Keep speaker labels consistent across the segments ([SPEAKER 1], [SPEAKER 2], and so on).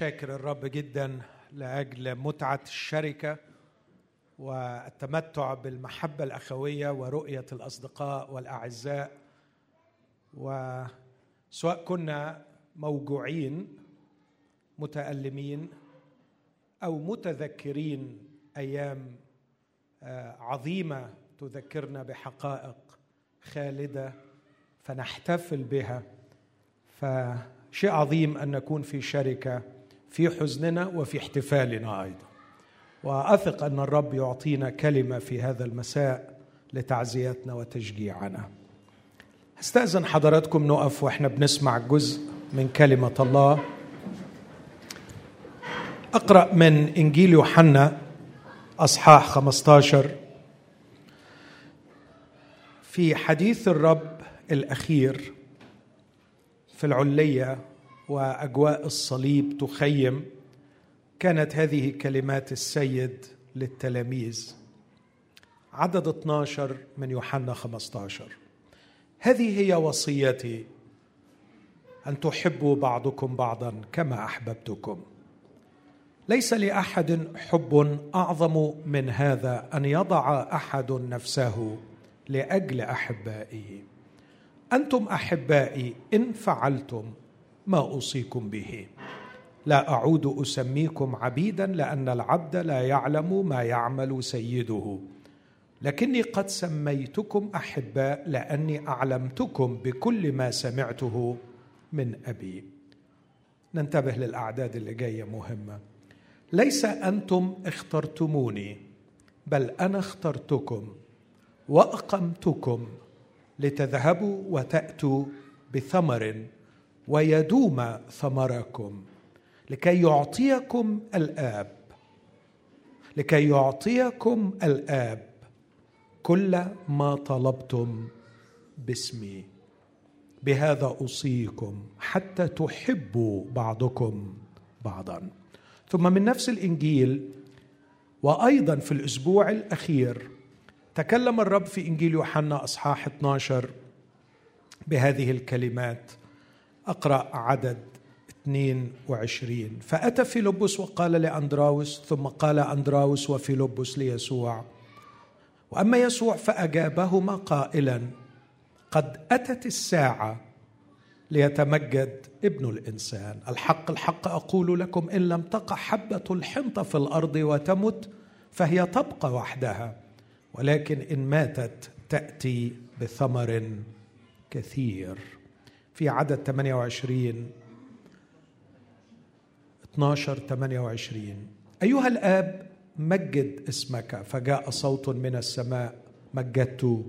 [SPEAKER 1] شاكر الرب جدا لأجل متعة الشركة والتمتع بالمحبة الأخوية ورؤية الأصدقاء والأعزاء. وسواء كنا موجوعين متألمين أو متذكرين أيام آه، عظيمة تذكرنا بحقائق خالدة فنحتفل بها. فشيء عظيم أن نكون في شركة. في حزننا وفي احتفالنا أيضا. وأثق أن الرب يعطينا كلمة في هذا المساء لتعزيتنا وتشجيعنا. استأذن حضراتكم نقف وإحنا بنسمع جزء من كلمة الله. أقرأ من إنجيل يوحنا أصحاح 15 في حديث الرب الأخير في العلية وأجواء الصليب تخيم كانت هذه كلمات السيد للتلاميذ. عدد 12 من يوحنا 15 هذه هي وصيتي أن تحبوا بعضكم بعضا كما أحببتكم. ليس لأحد حب أعظم من هذا أن يضع أحد نفسه لأجل أحبائه. أنتم أحبائي إن فعلتم ما أوصيكم به. لا أعود أسميكم عبيدا لأن العبد لا يعلم ما يعمل سيده. لكني قد سميتكم أحباء لأني أعلمتكم بكل ما سمعته من أبي. ننتبه للأعداد اللي جاية مهمة. ليس أنتم اخترتموني بل أنا اخترتكم وأقمتكم لتذهبوا وتأتوا بثمر ويدوم ثمركم لكي يعطيكم الآب. لكي يعطيكم الآب كل ما طلبتم باسمي. بهذا أوصيكم حتى تحبوا بعضكم بعضا. ثم من نفس الإنجيل وأيضا في الأسبوع الأخير تكلم الرب في إنجيل يوحنا أصحاح 12 بهذه الكلمات. أقرأ عدد 22 فأتى فيلبس وقال لأندراوس ثم قال أندراوس وفيلبس ليسوع. وأما يسوع فأجابهما قائلا قد أتت الساعة ليتمجد ابن الإنسان. الحق الحق أقول لكم إن لم تقع حبة الحنطه في الأرض وتمت فهي تبقى وحدها. ولكن إن ماتت تأتي بثمر كثير. في عدد 28 12 28 أيها الآب مجد اسمك. فجاء صوت من السماء. مجدت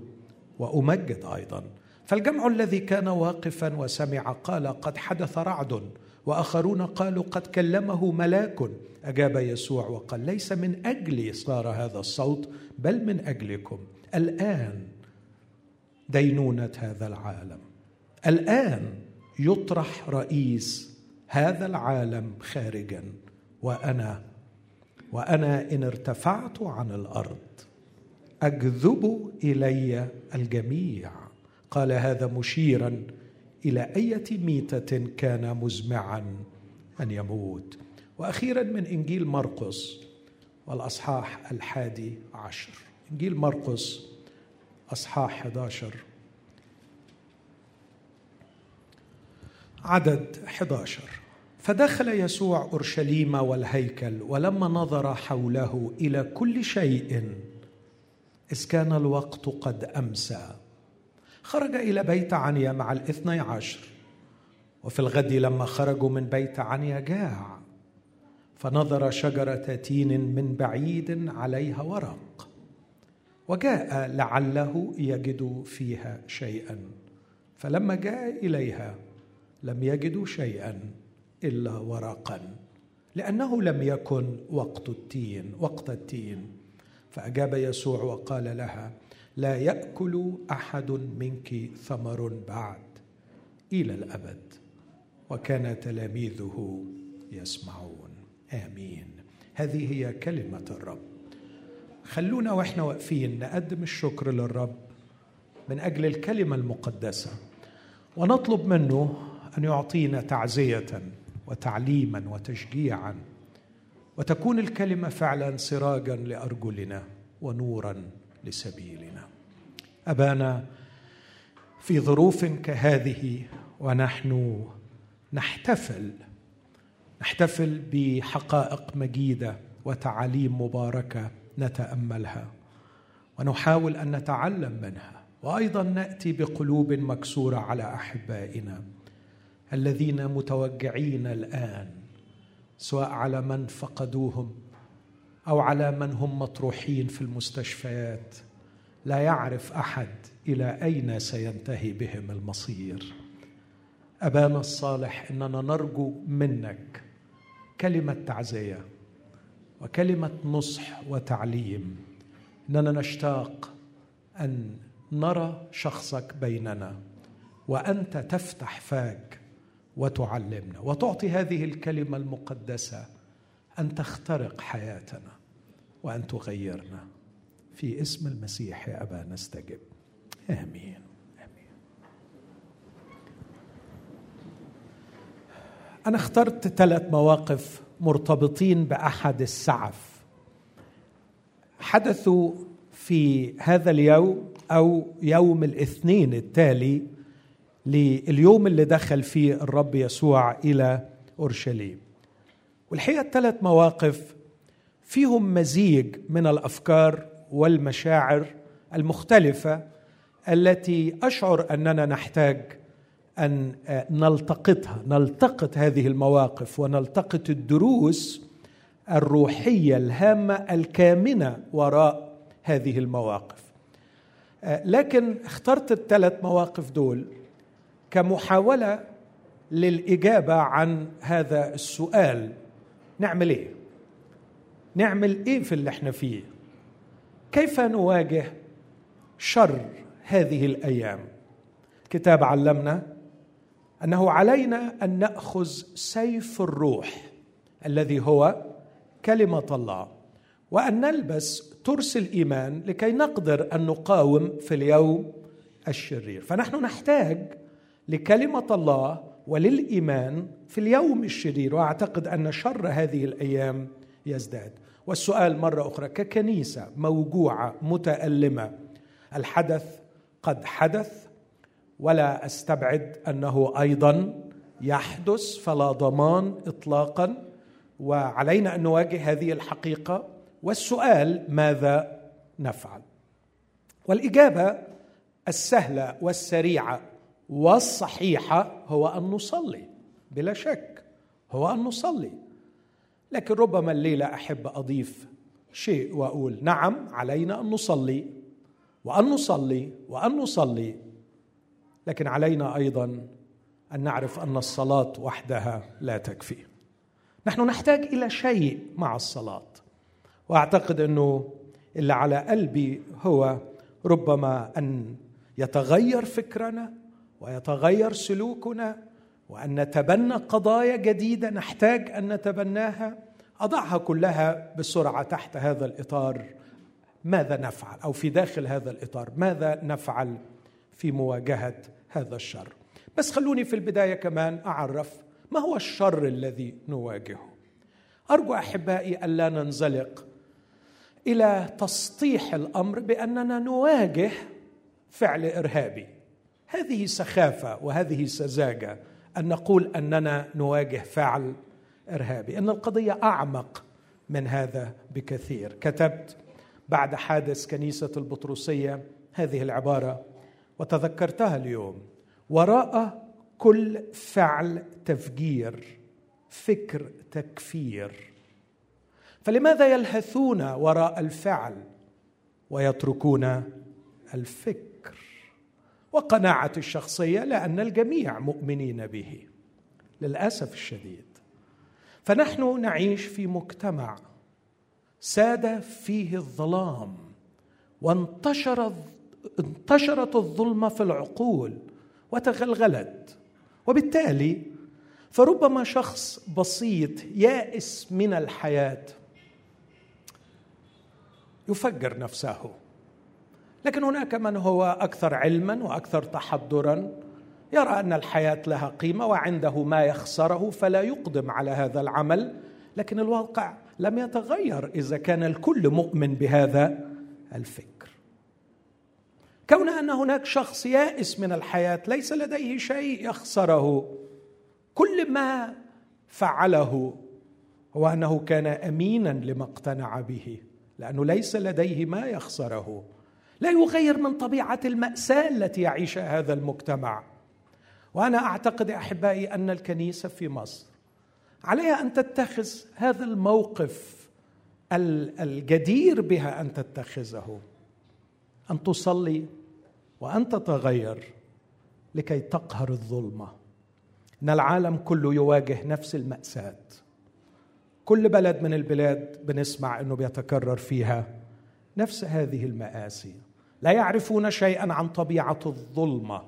[SPEAKER 1] وأمجد أيضا. فالجمع الذي كان واقفا وسمع قال قد حدث رعد. وآخرون قالوا قد كلمه ملاك. أجاب يسوع وقال ليس من أجلي. صار هذا الصوت بل من أجلكم. الآن دينونة هذا العالم. الآن يطرح رئيس هذا العالم خارجا وأنا وأنا إن ارتفعت عن الأرض أجذب إلي الجميع. قال هذا مشيرا إلى إيه ميتة كان مزمعا أن يموت. وأخيرا من إنجيل مرقس والأصحاح الحادي عشر. إنجيل مرقس أصحاح 11 عدد 11 فدخل يسوع أورشليم والهيكل ولما نظر حوله إلى كل شيء إذ كان الوقت قد أمسى. خرج إلى بيت عنيا مع الاثني عشر. وفي الغد لما خرجوا من بيت عنيا جاع. فنظر شجرة تين من بعيد عليها ورق. وجاء لعله يجد فيها شيئا. فلما جاء إليها لم يجدوا شيئا إلا ورقا لأنه لم يكن وقت التين وقت التين. فأجاب يسوع وقال لها لا يأكل أحد منك ثمر بعد إلى الأبد. وكان تلاميذه يسمعون. آمين. هذه هي كلمة الرب. خلونا وإحنا واقفين نقدم الشكر للرب من أجل الكلمة المقدسة ونطلب منه أن يعطينا تعزية وتعليما وتشجيعا وتكون الكلمة فعلا سراجا لأرجلنا ونورا لسبيلنا. أبانا في ظروف كهذه ونحن نحتفل نحتفل بحقائق مجيدة وتعاليم مباركة نتأملها ونحاول أن نتعلم منها وأيضا نأتي بقلوب مكسورة على أحبائنا. الذين متوجعين الآن سواء على من فقدوهم أو على من هم مطروحين في المستشفيات لا يعرف أحد إلى أين سينتهي بهم المصير. أبانا الصالح إننا نرجو منك كلمة تعزية وكلمة نصح وتعليم. إننا نشتاق أن نرى شخصك بيننا وأنت تفتح فاك وتعلمنا. وتعطي هذه الكلمة المقدسة أن تخترق حياتنا وأن تغيرنا. في اسم المسيح يا أبا نستجب. آمين. آمين. أنا اخترت ثلاث مواقف مرتبطين بأحد السعف. حدثوا في هذا اليوم أو يوم الاثنين التالي لليوم اللي دخل فيه الرب يسوع إلى أورشليم. والحقيقة الثلاث مواقف فيهم مزيج من الأفكار والمشاعر المختلفة التي أشعر أننا نحتاج أن نلتقطها نلتقط هذه المواقف ونلتقط الدروس الروحية الهامة الكامنة وراء هذه المواقف. لكن اخترت الثلاث مواقف دول كمحاولة للإجابة عن هذا السؤال. نعمل إيه؟ نعمل إيه في اللي إحنا فيه؟ كيف نواجه شر هذه الأيام؟ الكتاب علمنا أنه علينا أن نأخذ سيف الروح الذي هو كلمة الله وأن نلبس ترس الإيمان لكي نقدر أن نقاوم في اليوم الشرير. فنحن نحتاج لكلمة الله وللإيمان في اليوم الشرير. وأعتقد أن شر هذه الأيام يزداد. والسؤال مرة أخرى ككنيسة موجوعة متألمة الحدث قد حدث ولا أستبعد أنه أيضا يحدث فلا ضمان اطلاقا. وعلينا أن نواجه هذه الحقيقة. والسؤال ماذا نفعل؟ والإجابة السهلة والسريعة والصحيحه هو أن نصلي بلا شك هو أن نصلي. لكن ربما الليلة أحب أضيف شيء وأقول نعم علينا أن نصلي وأن نصلي وأن نصلي. لكن علينا أيضا أن نعرف أن الصلاة وحدها لا تكفي. نحن نحتاج إلى شيء مع الصلاة وأعتقد أنه اللي على قلبي هو ربما أن يتغير فكرنا ويتغير سلوكنا وأن نتبنى قضايا جديدة نحتاج أن نتبناها. أضعها كلها بسرعة تحت هذا الإطار. ماذا نفعل؟ أو في داخل هذا الإطار ماذا نفعل في مواجهة هذا الشر؟ بس خلوني في البداية كمان أعرف ما هو الشر الذي نواجهه. أرجو أحبائي ألا ننزلق إلى تسطيح الأمر بأننا نواجه فعل إرهابي. هذه سخافة وهذه سذاجة أن نقول أننا نواجه فعل إرهابي أن القضية أعمق من هذا بكثير. كتبت بعد حادث كنيسة البطرسية هذه العبارة وتذكرتها اليوم وراء كل فعل تفجير فكر تكفير. فلماذا يلهثون وراء الفعل ويتركون الفكر؟ وقناعتي الشخصية لأن الجميع مؤمنين به للأسف الشديد. فنحن نعيش في مجتمع ساد فيه الظلام وانتشر انتشرت الظلمه في العقول وتغلغلت. وبالتالي فربما شخص بسيط يائس من الحياة يفجر نفسه. لكن هناك من هو أكثر علما وأكثر تحضرا يرى أن الحياة لها قيمة وعنده ما يخسره فلا يقدم على هذا العمل لكن الواقع لم يتغير إذا كان الكل مؤمن بهذا الفكر. كون أن هناك شخص يائس من الحياة ليس لديه شيء يخسره كل ما فعله هو أنه كان امينا لما اقتنع به لأنه ليس لديه ما يخسره. لا يغير من طبيعة المأساة التي يعيشها هذا المجتمع. وأنا أعتقد أحبائي أن الكنيسة في مصر عليها أن تتخذ هذا الموقف الجدير بها أن تتخذه أن تصلي وأن تتغير لكي تقهر الظلمة. إن العالم كله يواجه نفس المأساة. كل بلد من البلاد بنسمع إنه بيتكرر فيها نفس هذه المآسي. لا يعرفون شيئا عن طبيعة الظلمة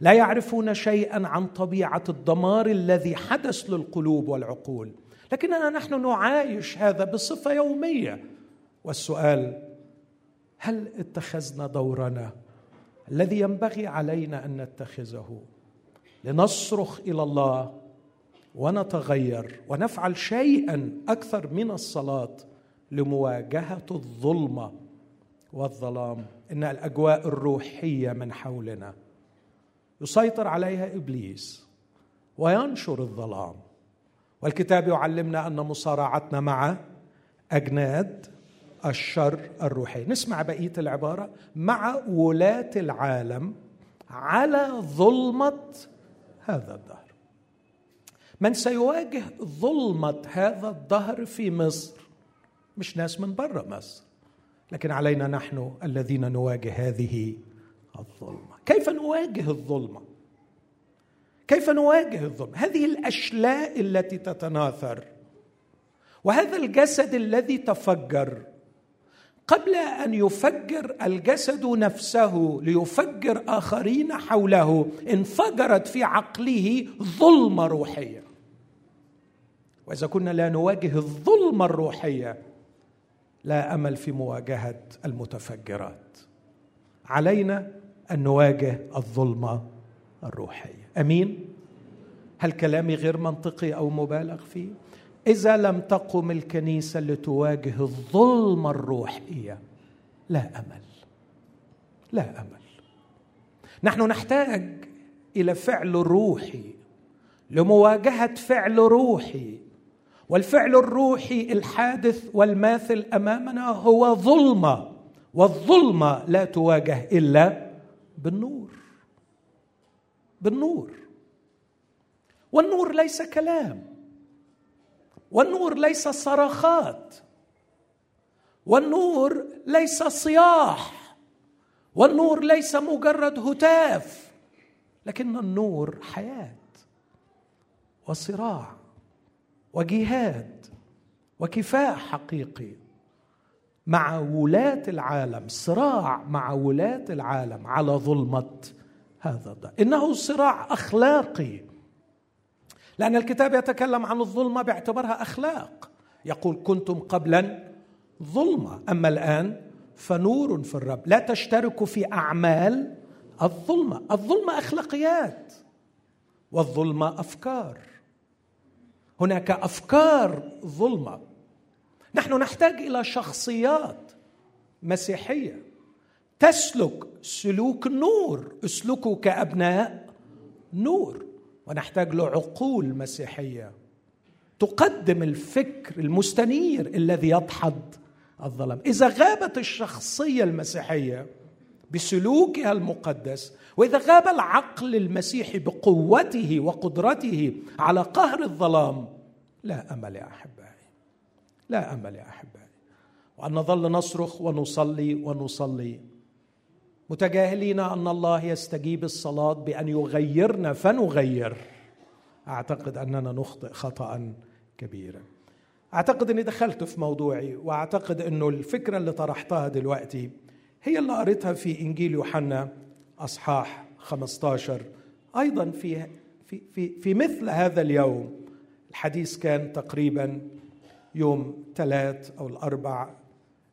[SPEAKER 1] لا يعرفون شيئا عن طبيعة الدمار الذي حدث للقلوب والعقول. لكننا نحن نعايش هذا بصفة يومية. والسؤال هل اتخذنا دورنا الذي ينبغي علينا أن نتخذه لنصرخ إلى الله ونتغير ونفعل شيئا أكثر من الصلاة لمواجهة الظلمة؟ والظلام إن الأجواء الروحية من حولنا. يسيطر عليها إبليس وينشر الظلام. والكتاب يعلمنا أن مصارعتنا مع أجناد الشر الروحي. نسمع بقية العبارة. مع ولاة العالم على ظلمة هذا الدهر. من سيواجه ظلمة هذا الدهر في مصر؟ مش ناس من برا مصر. لكن علينا نحن الذين نواجه هذه الظلمة. كيف نواجه الظلمة؟ كيف نواجه الظلمة؟ هذه الأشلاء التي تتناثر وهذا الجسد الذي تفجر. قبل أن يفجر الجسد نفسه ليفجر آخرين حوله انفجرت في عقله ظلمة روحية. وإذا كنا لا نواجه الظلمة الروحية لا أمل في مواجهة المتفجرات. علينا أن نواجه الظلمه الروحيه أمين؟ هل كلامي غير منطقي أو مبالغ فيه؟ إذا لم تقم الكنيسة لتواجه الظلمه الروحيه لا أمل. لا أمل. نحن نحتاج إلى فعل روحي. لمواجهة فعل روحي والفعل الروحي الحادث والماثل أمامنا هو ظلمة والظلمة لا تواجه إلا بالنور بالنور. والنور ليس كلام والنور ليس صرخات والنور ليس صياح والنور ليس مجرد هتاف لكن النور حياة وصراع. وجهاد وكفاح حقيقي مع ولاة العالم صراع مع ولاة العالم على ظلمة هذا الضوء إنه صراع أخلاقي. لأن الكتاب يتكلم عن الظلمة باعتبارها أخلاق. يقول كنتم قبلا ظلمة أما الآن فنور في الرب. لا تشتركوا في أعمال الظلمة. الظلمة أخلاقيات والظلمة أفكار. هناك أفكار ظلمة. نحن نحتاج إلى شخصيات مسيحية تسلك سلوك النور اسلكوا كأبناء نور. ونحتاج له عقول مسيحية تقدم الفكر المستنير الذي يدحض الظلام إذا غابت الشخصية المسيحية بسلوكها المقدس وإذا غاب العقل المسيحي بقوته وقدرته على قهر الظلام لا أمل يا أحبائي لا أمل يا أحبائي. وأن نظل نصرخ ونصلي ونصلي متجاهلين أن الله يستجيب الصلاة بأن يغيرنا فنغير. أعتقد أننا نخطئ خطأ كبيرا. أعتقد إني دخلت في موضوعي وأعتقد إنه الفكرة اللي طرحتها دلوقتي هي اللي قريتها في إنجيل يوحنا أصحاح 15 أيضا في في في في مثل هذا اليوم. الحديث كان تقريبا يوم ثلاث أو الأربع.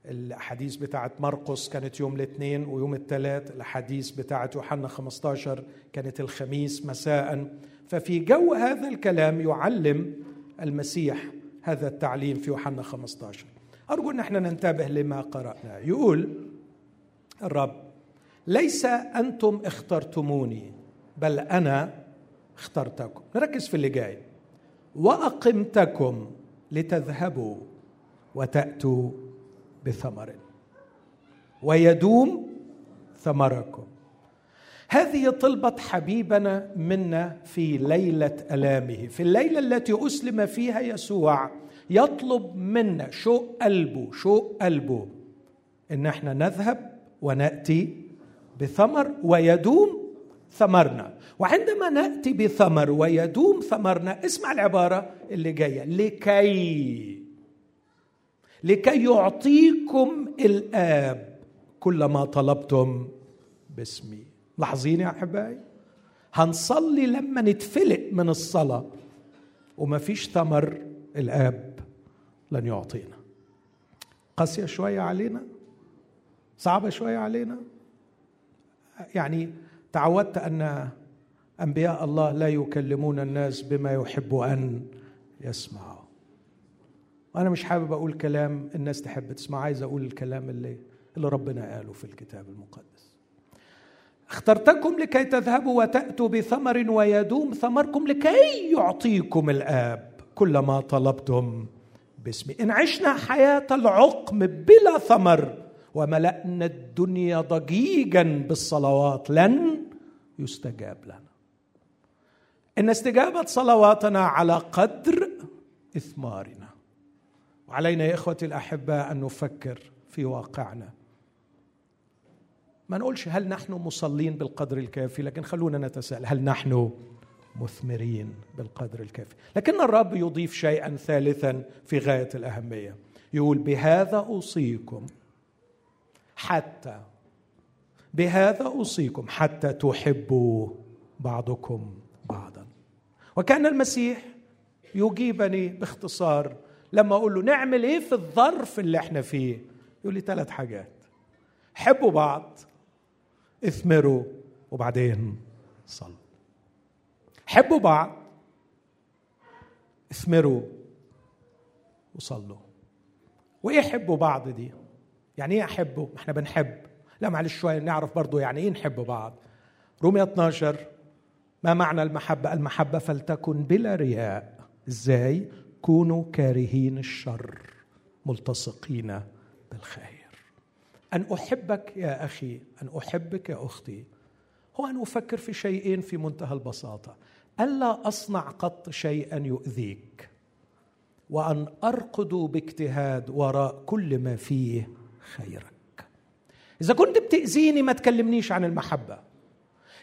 [SPEAKER 1] الاحاديث بتاعت مرقس كانت يوم الاثنين ويوم الثلاث. الاحاديث بتاعت يوحنا 15 كانت الخميس مساء. ففي جو هذا الكلام يعلم المسيح هذا التعليم في يوحنا 15 أرجو إن إحنا ننتبه لما قرأنا. يقول الرب ليس أنتم اخترتموني بل أنا اخترتكم. نركز في اللي جاي. وأقمتكم لتذهبوا وتأتوا بثمر. ويدوم ثمركم. هذه طلبة حبيبنا منا في ليلة ألامه. في الليلة التي أسلم فيها يسوع يطلب منا شوق قلبه شوق قلبه؟ إن إحنا نذهب ونأتي بثمر ويدوم ثمرنا. وعندما نأتي بثمر ويدوم ثمرنا اسمع العبارة اللي جاية. لكي لكي يعطيكم الآب كل ما طلبتم باسمي. لاحظين يا أحبائي؟ هنصلي لما نتفلق من الصلاة وما فيش ثمر الآب لن يعطينا. قاسية شوية علينا. صعبة شوية علينا. يعني تعودت أن أنبياء الله لا يكلمون الناس بما يحب أن يسمعوا. وأنا مش حابب أقول كلام الناس تحب تسمع عايز أقول الكلام اللي اللي ربنا قاله في الكتاب المقدس. اخترتكم لكي تذهبوا وتأتوا بثمر ويدوم ثمركم لكي يعطيكم الآب كل ما طلبتم باسمي. إن عشنا حياة العقم بلا ثمر وملأنا الدنيا ضجيجا بالصلوات لن يستجاب لنا. إن استجابه صلواتنا على قدر إثمارنا. وعلينا يا إخوتي الاحباء أن نفكر في واقعنا. ما نقولش هل نحن مصلين بالقدر الكافي لكن خلونا نتساءل هل نحن مثمرين بالقدر الكافي. لكن الرب يضيف شيئا ثالثا في غاية الأهمية. يقول بهذا أوصيكم حتى. بهذا أوصيكم حتى تحبوا بعضكم بعضا. وكان المسيح يجيبني باختصار لما أقول له نعمل إيه في الظرف اللي إحنا فيه؟ يقول لي ثلاث حاجات. حبوا بعض اثمروا وبعدين صلوا. حبوا بعض اثمروا وصلوا. وإيه حبوا بعض دي؟ يعني إيه أحبه؟ إحنا بنحب. لا معلش شوية نعرف برضو يعني إيه نحب بعض. رومية 12 ما معنى المحبة؟ المحبة فلتكن بلا رياء. إزاي؟ كونوا كارهين الشر ملتصقين بالخير. أن أحبك يا أخي أن أحبك يا أختي. هو أن أفكر في شيئين في منتهى البساطة. ألا أصنع قط شيئا يؤذيك وأن أرقد باجتهاد وراء كل ما فيه خيرك. إذا كنت بتأذيني ما تكلمنيش عن المحبة.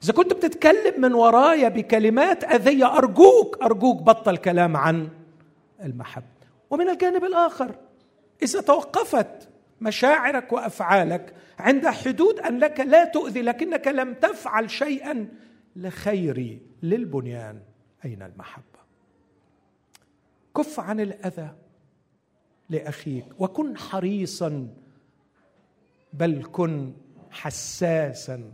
[SPEAKER 1] إذا كنت بتتكلم من ورايا بكلمات أذية أرجوك أرجوك بطل كلام عن المحبة. ومن الجانب الآخر إذا توقفت مشاعرك وأفعالك عند حدود أن لك لا تؤذي لكنك لم تفعل شيئا لخيري للبنيان. أين المحبة؟ كف عن الأذى لأخيك وكن حريصا بل كن حساسا.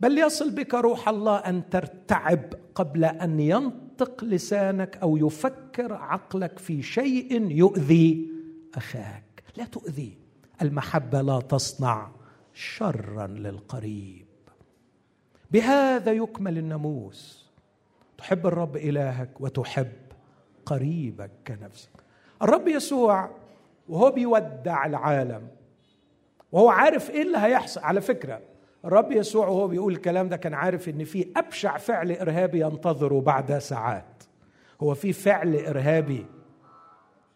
[SPEAKER 1] بل يصل بك روح الله أن ترتعب قبل أن ينطق لسانك أو يفكر عقلك في شيء يؤذي أخاك. لا تؤذي. المحبة لا تصنع شرا للقريب. بهذا يكمل الناموس. تحب الرب إلهك وتحب قريبك كنفسك. الرب يسوع وهو بيودع العالم. وهو عارف إيه اللي هيحصل. على فكرة الرب يسوع وهو بيقول الكلام ده كان عارف إن في أبشع فعل إرهابي ينتظره بعد ساعات. هو في فعل إرهابي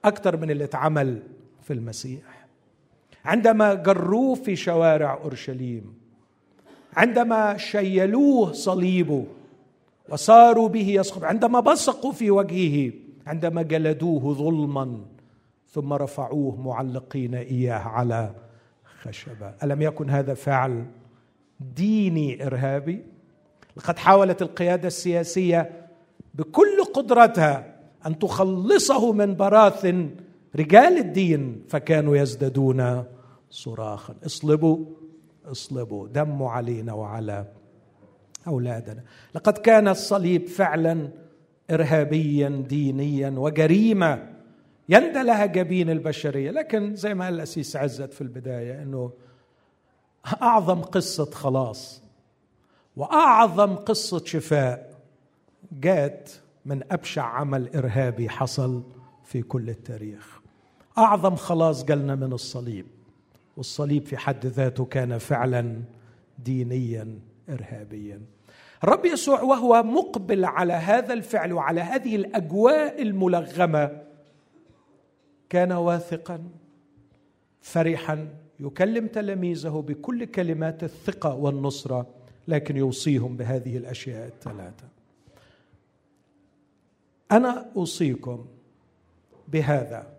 [SPEAKER 1] أكثر من اللي اتعمل في المسيح. عندما جروه في شوارع أورشليم عندما شيلوه صليبه وصاروا به يسقط عندما بصقوا في وجهه عندما جلدوه ظلما ثم رفعوه معلقين إياه على خشبه ألم يكن هذا فعل ديني إرهابي؟ لقد حاولت القيادة السياسية بكل قدرتها أن تخلصه من براثن رجال الدين فكانوا يزدادون صراخا. اصلبوا اصلبوا. دموا علينا وعلى أولادنا. لقد كان الصليب فعلا ارهابيا دينيا وجريمة. يندى لها جبين البشرية. لكن زي ما قال الأسيس عزت في البداية إنه أعظم قصة خلاص وأعظم قصة شفاء جات من أبشع عمل إرهابي حصل في كل التاريخ. أعظم خلاص جالنا من الصليب والصليب في حد ذاته كان فعلا دينيا ارهابيا. الرب يسوع وهو مقبل على هذا الفعل وعلى هذه الأجواء الملغمة كان واثقا فرحا يكلم تلاميذه بكل كلمات الثقة والنصرة لكن يوصيهم بهذه الأشياء الثلاثة. أنا أوصيكم بهذا.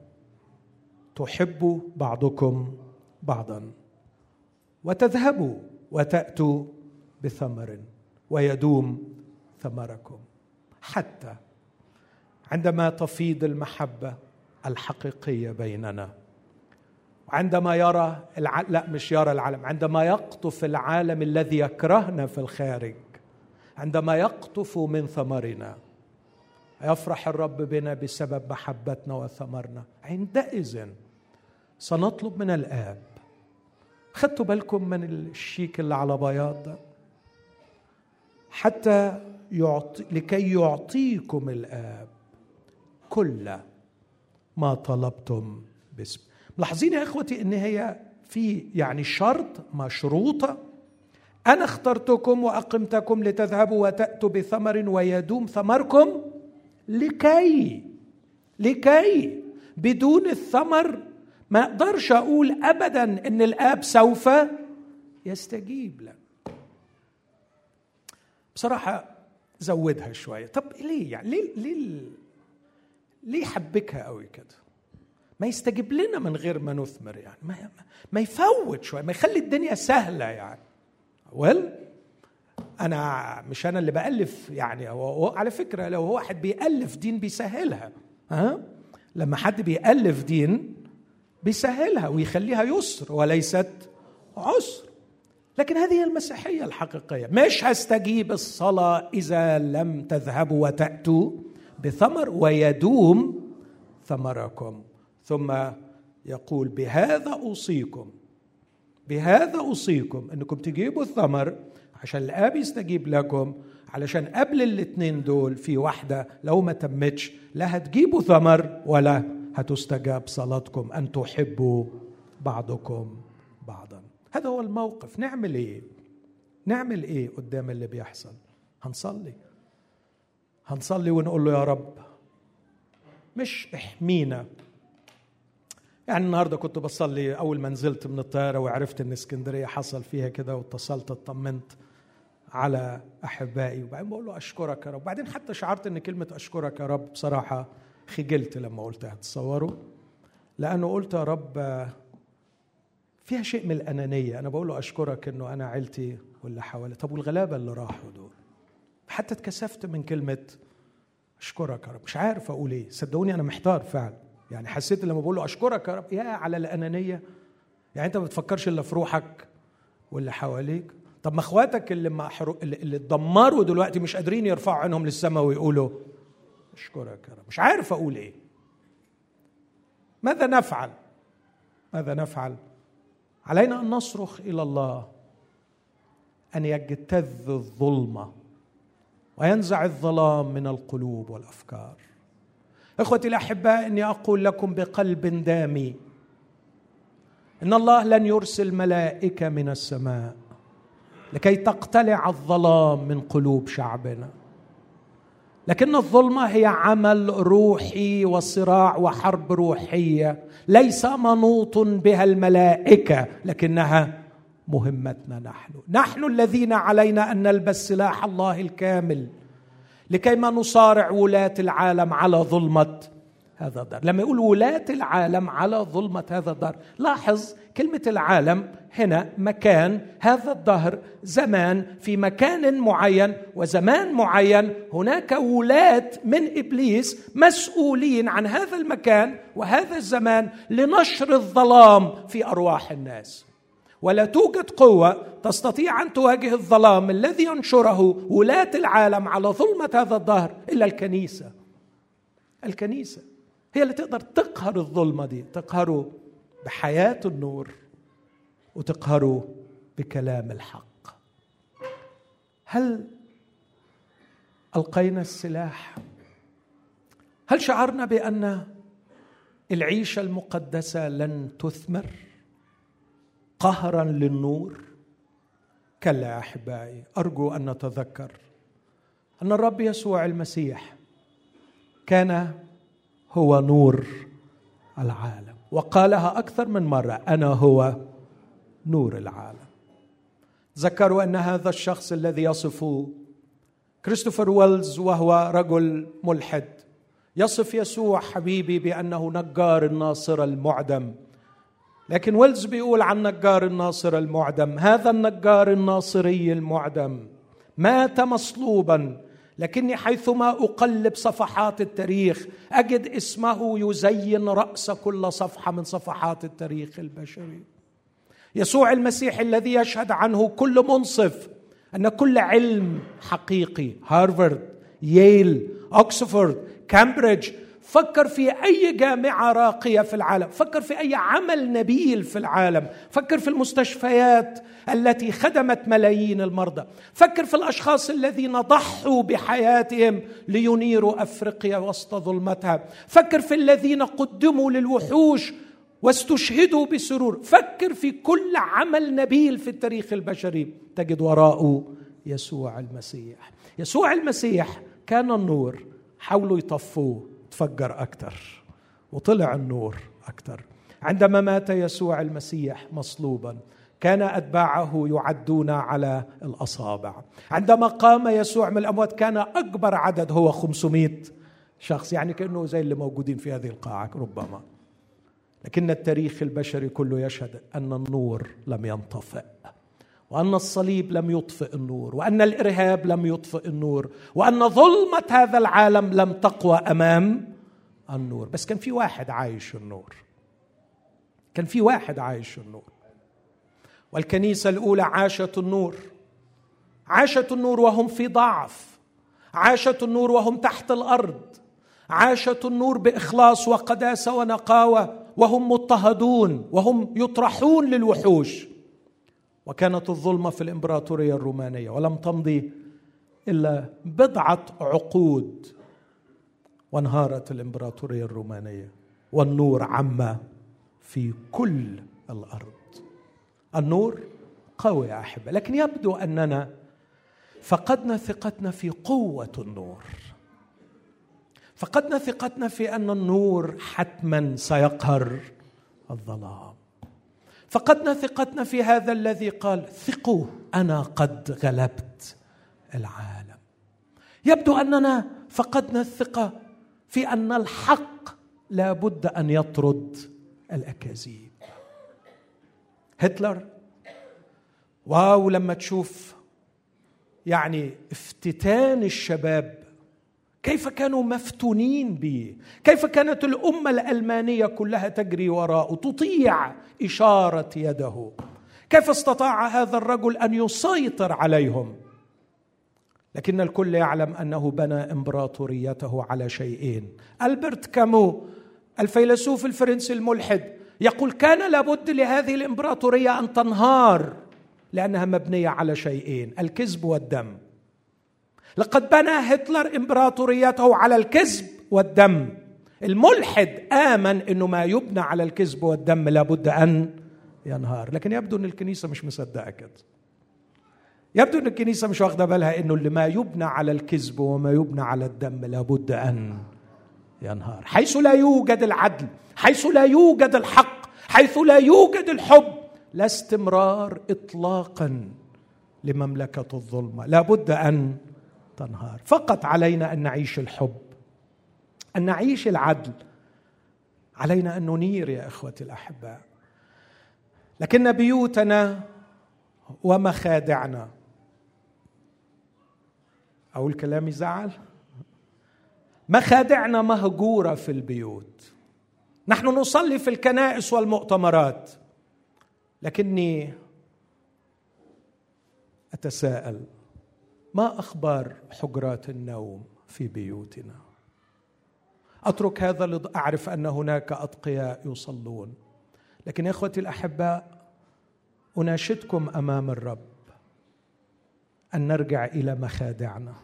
[SPEAKER 1] تحب بعضكم بعضا. وتذهبوا وتأتوا بثمر ويدوم ثمركم. حتى عندما تفيض المحبة الحقيقية بيننا. وعندما يرى الع... لا مش يرى العالم عندما يقطف العالم الذي يكرهنا في الخارج عندما يقطف من ثمرنا يفرح الرب بنا بسبب محبتنا وثمرنا. عندئذ سنطلب من الآب خدتوا بالكم من الشيك اللي على بياض ده؟ حتى يعطي لكي يعطيكم الآب كل ما طلبتم باسم. ملاحظين يا إخوتي إن هي في يعني شرط مشروطة. أنا اخترتكم وأقمتكم لتذهبوا وتأتوا بثمر ويدوم ثمركم لكي لكي بدون الثمر ما أقدرش أقول ابدا إن الآب سوف يستجيب لك بصراحة زودها شوية. طب ليه يعني؟ ليه ليه ليه حبكها قوي كده؟ ما يستجيب لنا من غير ما نثمر يعني ما, ما يفوت شوية ما يخلي الدنيا سهلة يعني. ويل أنا مش أنا اللي بألف يعني هو على فكرة لو هو واحد بيألف دين بيسهلها ها؟ لما حد بيألف دين بيسهلها ويخليها يسر وليست عسر. لكن هذه المسيحية الحقيقية. مش هستجيب الصلاة إذا لم تذهبوا وتأتوا بثمر ويدوم ثمركم. ثم يقول بهذا أوصيكم بهذا أوصيكم إنكم تجيبوا الثمر عشان الآب يستجيب لكم علشان قبل الاثنين دول في واحدة لو ما تمتش لا هتجيبوا ثمر ولا هتستجاب صلاتكم أن تحبوا بعضكم بعضا. هذا هو الموقف. نعمل إيه؟ نعمل إيه قدام اللي بيحصل؟ هنصلي. هنصلي ونقول له يا رب. مش احمينا. يعني النهارده كنت بصلي أول ما نزلت من الطيارة وعرفت إن اسكندرية حصل فيها كده واتصلت اطمنت على أحبائي. وبعدين بقول له أشكرك يا رب. وبعدين حتى شعرت إن كلمة أشكرك يا رب بصراحة خجلت لما قلتها. تصوروا لأنه قلت يا رب فيها شيء من الأنانية. أنا بقول له أشكرك إنه أنا عيلتي واللي حوالي. طب والغلابة اللي راحوا دول؟ حتى اتكسفت من كلمة أشكرك يا رب. مش عارف أقول إيه. صدقوني أنا محتار فعلا. يعني حسيت لما بقول له أشكرك يا رب يا على الأنانية. يعني أنت ما بتفكرش إلا في روحك واللي حواليك. طب ما أخواتك اللي ما حرو... اللي اتدمروا دلوقتي مش قادرين يرفعوا عينهم للسماء ويقولوا أشكرك يا رب. مش عارف أقول إيه. ماذا نفعل؟ ماذا نفعل؟ علينا أن نصرخ إلى الله أن يجتذ الظلمة. وينزع الظلام من القلوب والأفكار. إخوتي الأحباء إني أقول لكم بقلب دامي إن الله لن يرسل ملائكة من السماء لكي تقتلع الظلام من قلوب شعبنا. لكن الظلمة هي عمل روحي وصراع وحرب روحية ليس منوط بها الملائكة لكنها مهمتنا نحن. نحن الذين علينا أن نلبس سلاح الله الكامل لكي ما نصارع ولاة العالم على ظلمة هذا الدار. لما يقول ولاة العالم على ظلمة هذا الدار لاحظ كلمة العالم هنا مكان هذا الدهر زمان في مكان معين وزمان معين. هناك ولاة من إبليس مسؤولين عن هذا المكان وهذا الزمان لنشر الظلام في أرواح الناس. ولا توجد قوة تستطيع أن تواجه الظلام الذي ينشره ولاة العالم على ظلمة هذا الدهر إلا الكنيسة. الكنيسة هي اللي تقدر تقهر الظلمة دي تقهره بحياة النور وتقهره بكلام الحق. هل ألقينا السلاح؟ هل شعرنا بأن العيشة المقدسة لن تثمر؟ قهرا للنور كلا يا احبائي أرجو أن نتذكر أن الرب يسوع المسيح كان هو نور العالم وقالها أكثر من مرة أنا هو نور العالم. ذكروا أن هذا الشخص الذي يصفه كريستوفر ويلز وهو رجل ملحد يصف يسوع حبيبي بأنه نجار الناصره المعدم. لكن ويلز بيقول عن نجار الناصر المعدم هذا النجار الناصري المعدم. مات مصلوبا لكني حيثما أقلب صفحات التاريخ أجد اسمه يزين رأس كل صفحة من صفحات التاريخ البشري. يسوع المسيح الذي يشهد عنه كل منصف أن كل علم حقيقي هارفارد ييل اوكسفورد كامبريدج فكر في أي جامعة راقية في العالم. فكر في أي عمل نبيل في العالم. فكر في المستشفيات التي خدمت ملايين المرضى. فكر في الأشخاص الذين ضحوا بحياتهم لينيروا أفريقيا وسط ظلمتها. فكر في الذين قدموا للوحوش واستشهدوا بسرور. فكر في كل عمل نبيل في التاريخ البشري. تجد وراءه يسوع المسيح. يسوع المسيح كان النور حاولوا يطفوه. تفجر أكثر وطلع النور أكثر عندما مات يسوع المسيح مصلوبا كان أتباعه يعدون على الأصابع. عندما قام يسوع من الأموات كان أكبر عدد هو 500 شخص يعني كأنه زي اللي موجودين في هذه القاعة ربما. لكن التاريخ البشري كله يشهد أن النور لم ينطفئ. وأن الصليب لم يطفئ النور وأن الإرهاب لم يطفئ النور وأن ظلمة هذا العالم لم تقوى أمام النور. بس كان في واحد عايش النور. كان في واحد عايش النور. والكنيسة الأولى عاشت النور. عاشت النور وهم في ضعف. عاشت النور وهم تحت الأرض. عاشت النور بإخلاص وقداسة ونقاوة. وهم مضطهدون. وهم يطرحون للوحوش. وكانت الظلمه في الإمبراطورية الرومانية ولم تمضي إلا بضعة عقود وانهارت الإمبراطورية الرومانية والنور عم في كل الأرض. النور قوي يا أحبة لكن يبدو أننا فقدنا ثقتنا في قوة النور. فقدنا ثقتنا في أن النور حتما سيقهر الظلام. فقدنا ثقتنا في هذا الذي قال ثقوا أنا قد غلبت العالم. يبدو أننا فقدنا الثقة في أن الحق لا بد أن يطرد الأكاذيب. هتلر واو لما تشوف يعني افتتان الشباب كيف كانوا مفتونين به كيف كانت الأمة الألمانية كلها تجري وراءه تطيع إشارة يده؟ كيف استطاع هذا الرجل أن يسيطر عليهم؟ لكن الكل يعلم أنه بنى إمبراطوريته على شيئين. ألبرت كامو الفيلسوف الفرنسي الملحد يقول كان لابد لهذه الإمبراطورية أن تنهار لأنها مبنية على شيئين الكذب والدم. لقد بنى هتلر إمبراطوريته على الكذب والدم. الملحد آمن إنه ما يبنى على الكذب والدم لابد أن ينهار. لكن يبدو إن الكنيسة مش مصدقة كده. يبدو إن الكنيسة مش واخدة بالها إنه اللي ما يبنى على الكذب وما يبنى على الدم لابد أن ينهار. حيث لا يوجد العدل حيث لا يوجد الحق حيث لا يوجد الحب لا استمرار اطلاقا لمملكة الظلمة. لابد أن تنهار فقط علينا أن نعيش الحب أن نعيش العدل. علينا أن ننير يا إخوتي الأحباء. لكن بيوتنا ومخادعنا. أو الكلام يزعل؟ مخادعنا مهجورة في البيوت. نحن نصلي في الكنائس والمؤتمرات. لكني أتساءل ما أخبار حجرات النوم في بيوتنا؟ أترك هذا لأعرف أن هناك أتقياء يصلون. لكن يا إخوتي الأحباء أناشدكم أمام الرب أن نرجع إلى مخادعنا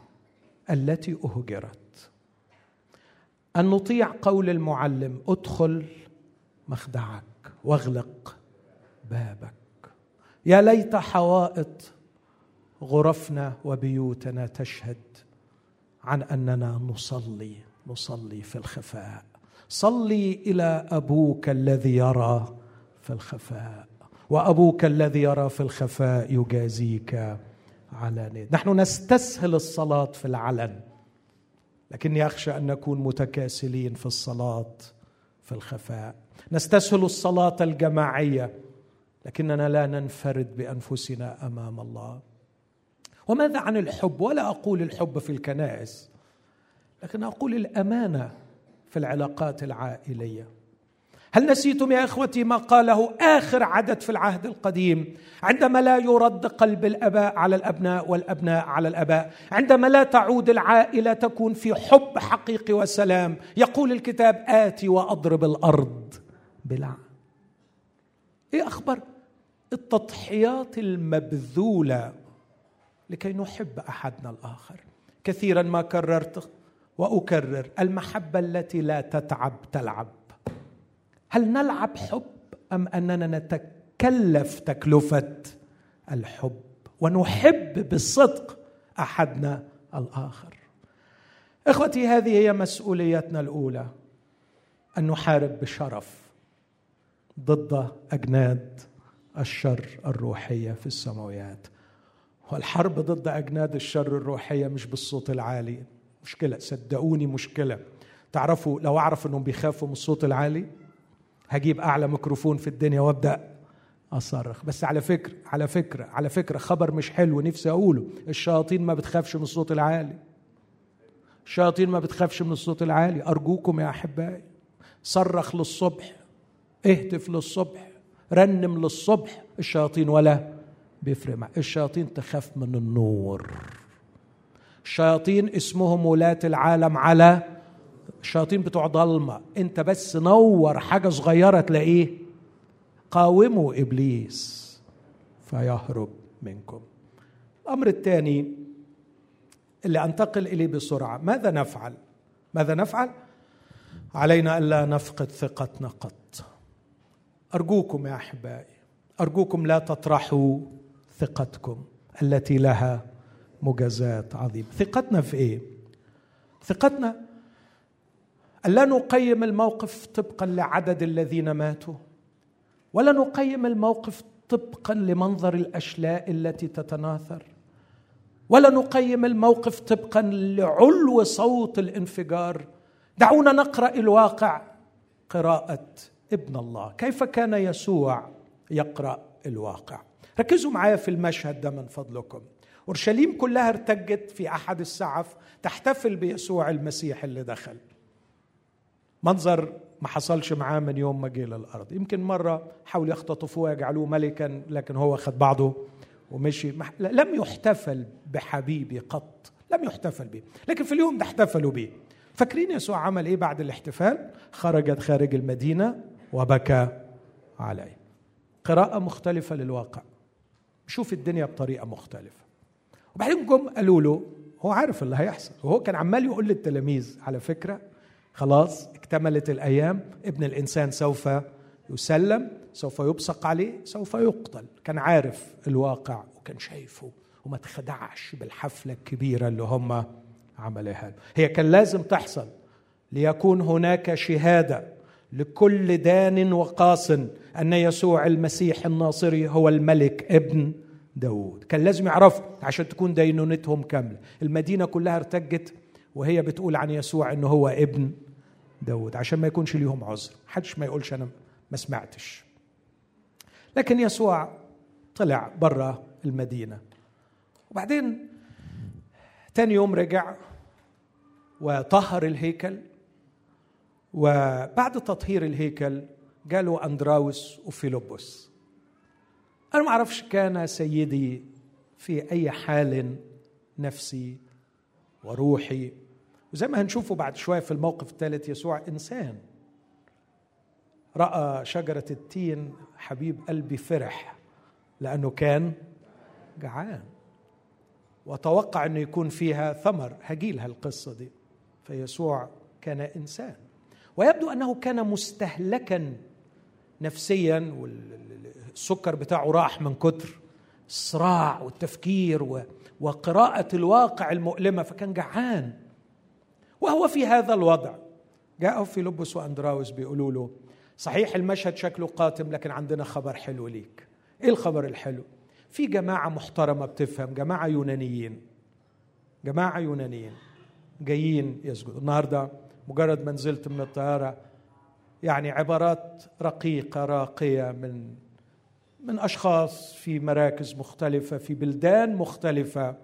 [SPEAKER 1] التي أهجرت. أن نطيع قول المعلم ادخل مخدعك واغلق بابك. يا ليت حوائط غرفنا وبيوتنا تشهد عن أننا نصلي نصلي في الخفاء. صلي إلى أبوك الذي يرى في الخفاء. وأبوك الذي يرى في الخفاء يجازيك علانيه نحن نستسهل الصلاة في العلن لكني أخشى أن نكون متكاسلين في الصلاة في الخفاء. نستسهل الصلاة الجماعية لكننا لا ننفرد بأنفسنا أمام الله. وماذا عن الحب؟ ولا أقول الحب في الكنائس لكن أقول الأمانة في العلاقات العائلية. هل نسيتم يا إخوتي ما قاله آخر عدد في العهد القديم؟ عندما لا يرد قلب الأباء على الأبناء والأبناء على الأباء عندما لا تعود العائلة تكون في حب حقيقي وسلام يقول الكتاب اتي وأضرب الأرض بلعن. إيه أخبار؟ التضحيات المبذولة لكي نحب أحدنا الآخر. كثيرا ما كررت وأكرر المحبة التي لا تتعب تلعب. هل نلعب حب أم أننا نتكلف تكلفة الحب ونحب بالصدق أحدنا الآخر؟ إخوتي هذه هي مسؤوليتنا الأولى أن نحارب بشرف ضد أجناد الشر الروحية في السماويات. والحرب ضد أجناد الشر الروحية مش بالصوت العالي. مشكلة صدقوني مشكلة. تعرفوا لو أعرف إنهم بيخافوا من الصوت العالي هجيب أعلى ميكروفون في الدنيا وأبدأ أصرخ. بس على فكرة على فكرة على فكرة خبر مش حلو نفسي أقوله. الشياطين ما بتخافش من الصوت العالي. الشياطين ما بتخافش من الصوت العالي. أرجوكم يا أحبائي صرخ للصبح اهتف للصبح رنم للصبح. الشياطين ولا بيفرق معك الشياطين تخاف من النور. الشياطين اسمهم ولاة العالم على الشياطين بتوع ضلمة. انت بس نور حاجة صغيرة تلاقيه. قاوموا إبليس فيهرب منكم. الأمر الثاني اللي أنتقل إليه بسرعة. ماذا نفعل؟ ماذا نفعل؟ علينا ألا نفقد ثقتنا قط. أرجوكم يا أحبائي أرجوكم لا تطرحوا. ثقتكم التي لها مجازات عظيمة. ثقتنا في إيه؟ ثقتنا ألا نقيم الموقف طبقا لعدد الذين ماتوا ولا نقيم الموقف طبقا لمنظر الأشلاء التي تتناثر ولا نقيم الموقف طبقا لعلو صوت الانفجار. دعونا نقرأ الواقع. قراءة ابن الله. كيف كان يسوع يقرأ الواقع؟ ركزوا معايا في المشهد ده من فضلكم. أورشليم كلها ارتجت في أحد السعف تحتفل بيسوع المسيح اللي دخل. منظر ما حصلش معاه من يوم ما جه للأرض. يمكن مرة حاولوا يختطفوه ويجعلوه ملكا لكن هو خد بعضه ومشي. لم يحتفل بحبيبي قط لم يحتفل به لكن في اليوم ده احتفلوا به فاكرين يسوع عمل إيه بعد الاحتفال؟ خرجت خارج المدينة وبكى عليه. قراءة مختلفة للواقع. شوف الدنيا بطريقة مختلفة. وبعدين جم قالوا له هو عارف اللي هيحصل. وهو كان عمال يقول للتلاميذ على فكرة خلاص اكتملت الأيام ابن الإنسان سوف يسلم سوف يبصق عليه سوف يقتل. كان عارف الواقع وكان شايفه وما تخدعش بالحفلة الكبيرة اللي هم عملها له. هي كان لازم تحصل ليكون هناك شهادة لكل دان وقاص أن يسوع المسيح الناصري هو الملك ابن داود كان لازم يعرفوا عشان تكون دينونتهم كاملة. المدينة كلها ارتجت وهي بتقول عن يسوع إنه هو ابن داود عشان ما يكونش ليهم عذر. حدش ما يقولش أنا ما سمعتش. لكن يسوع طلع برا المدينة. وبعدين تاني يوم رجع وطهر الهيكل. وبعد تطهير الهيكل جاله أندراوس وفيلبس. أنا ما أعرفش كان سيدي في أي حال نفسي وروحي. وزي ما هنشوفه بعد شوية في الموقف الثالث يسوع إنسان. رأى شجرة التين حبيب قلبي فرح لأنه كان جعان. وتوقع أنه يكون فيها ثمر. هجيلها القصة دي. فيسوع كان إنسان. ويبدو أنه كان مستهلكا نفسيا والسكر بتاعه راح من كتر الصراع والتفكير وقراءة الواقع المؤلمة فكان جعان. وهو في هذا الوضع. جاءه فيلبس واندراوس بيقولوا له صحيح المشهد شكله قاتم لكن عندنا خبر حلو ليك. إيه الخبر الحلو؟ في جماعة محترمة بتفهم جماعة يونانيين. جماعة يونانيين جايين يسجدوا. النهارده مجرد ما نزلت من الطيارة يعني عبارات رقيقة راقية من من أشخاص في مراكز مختلفة في بلدان مختلفة.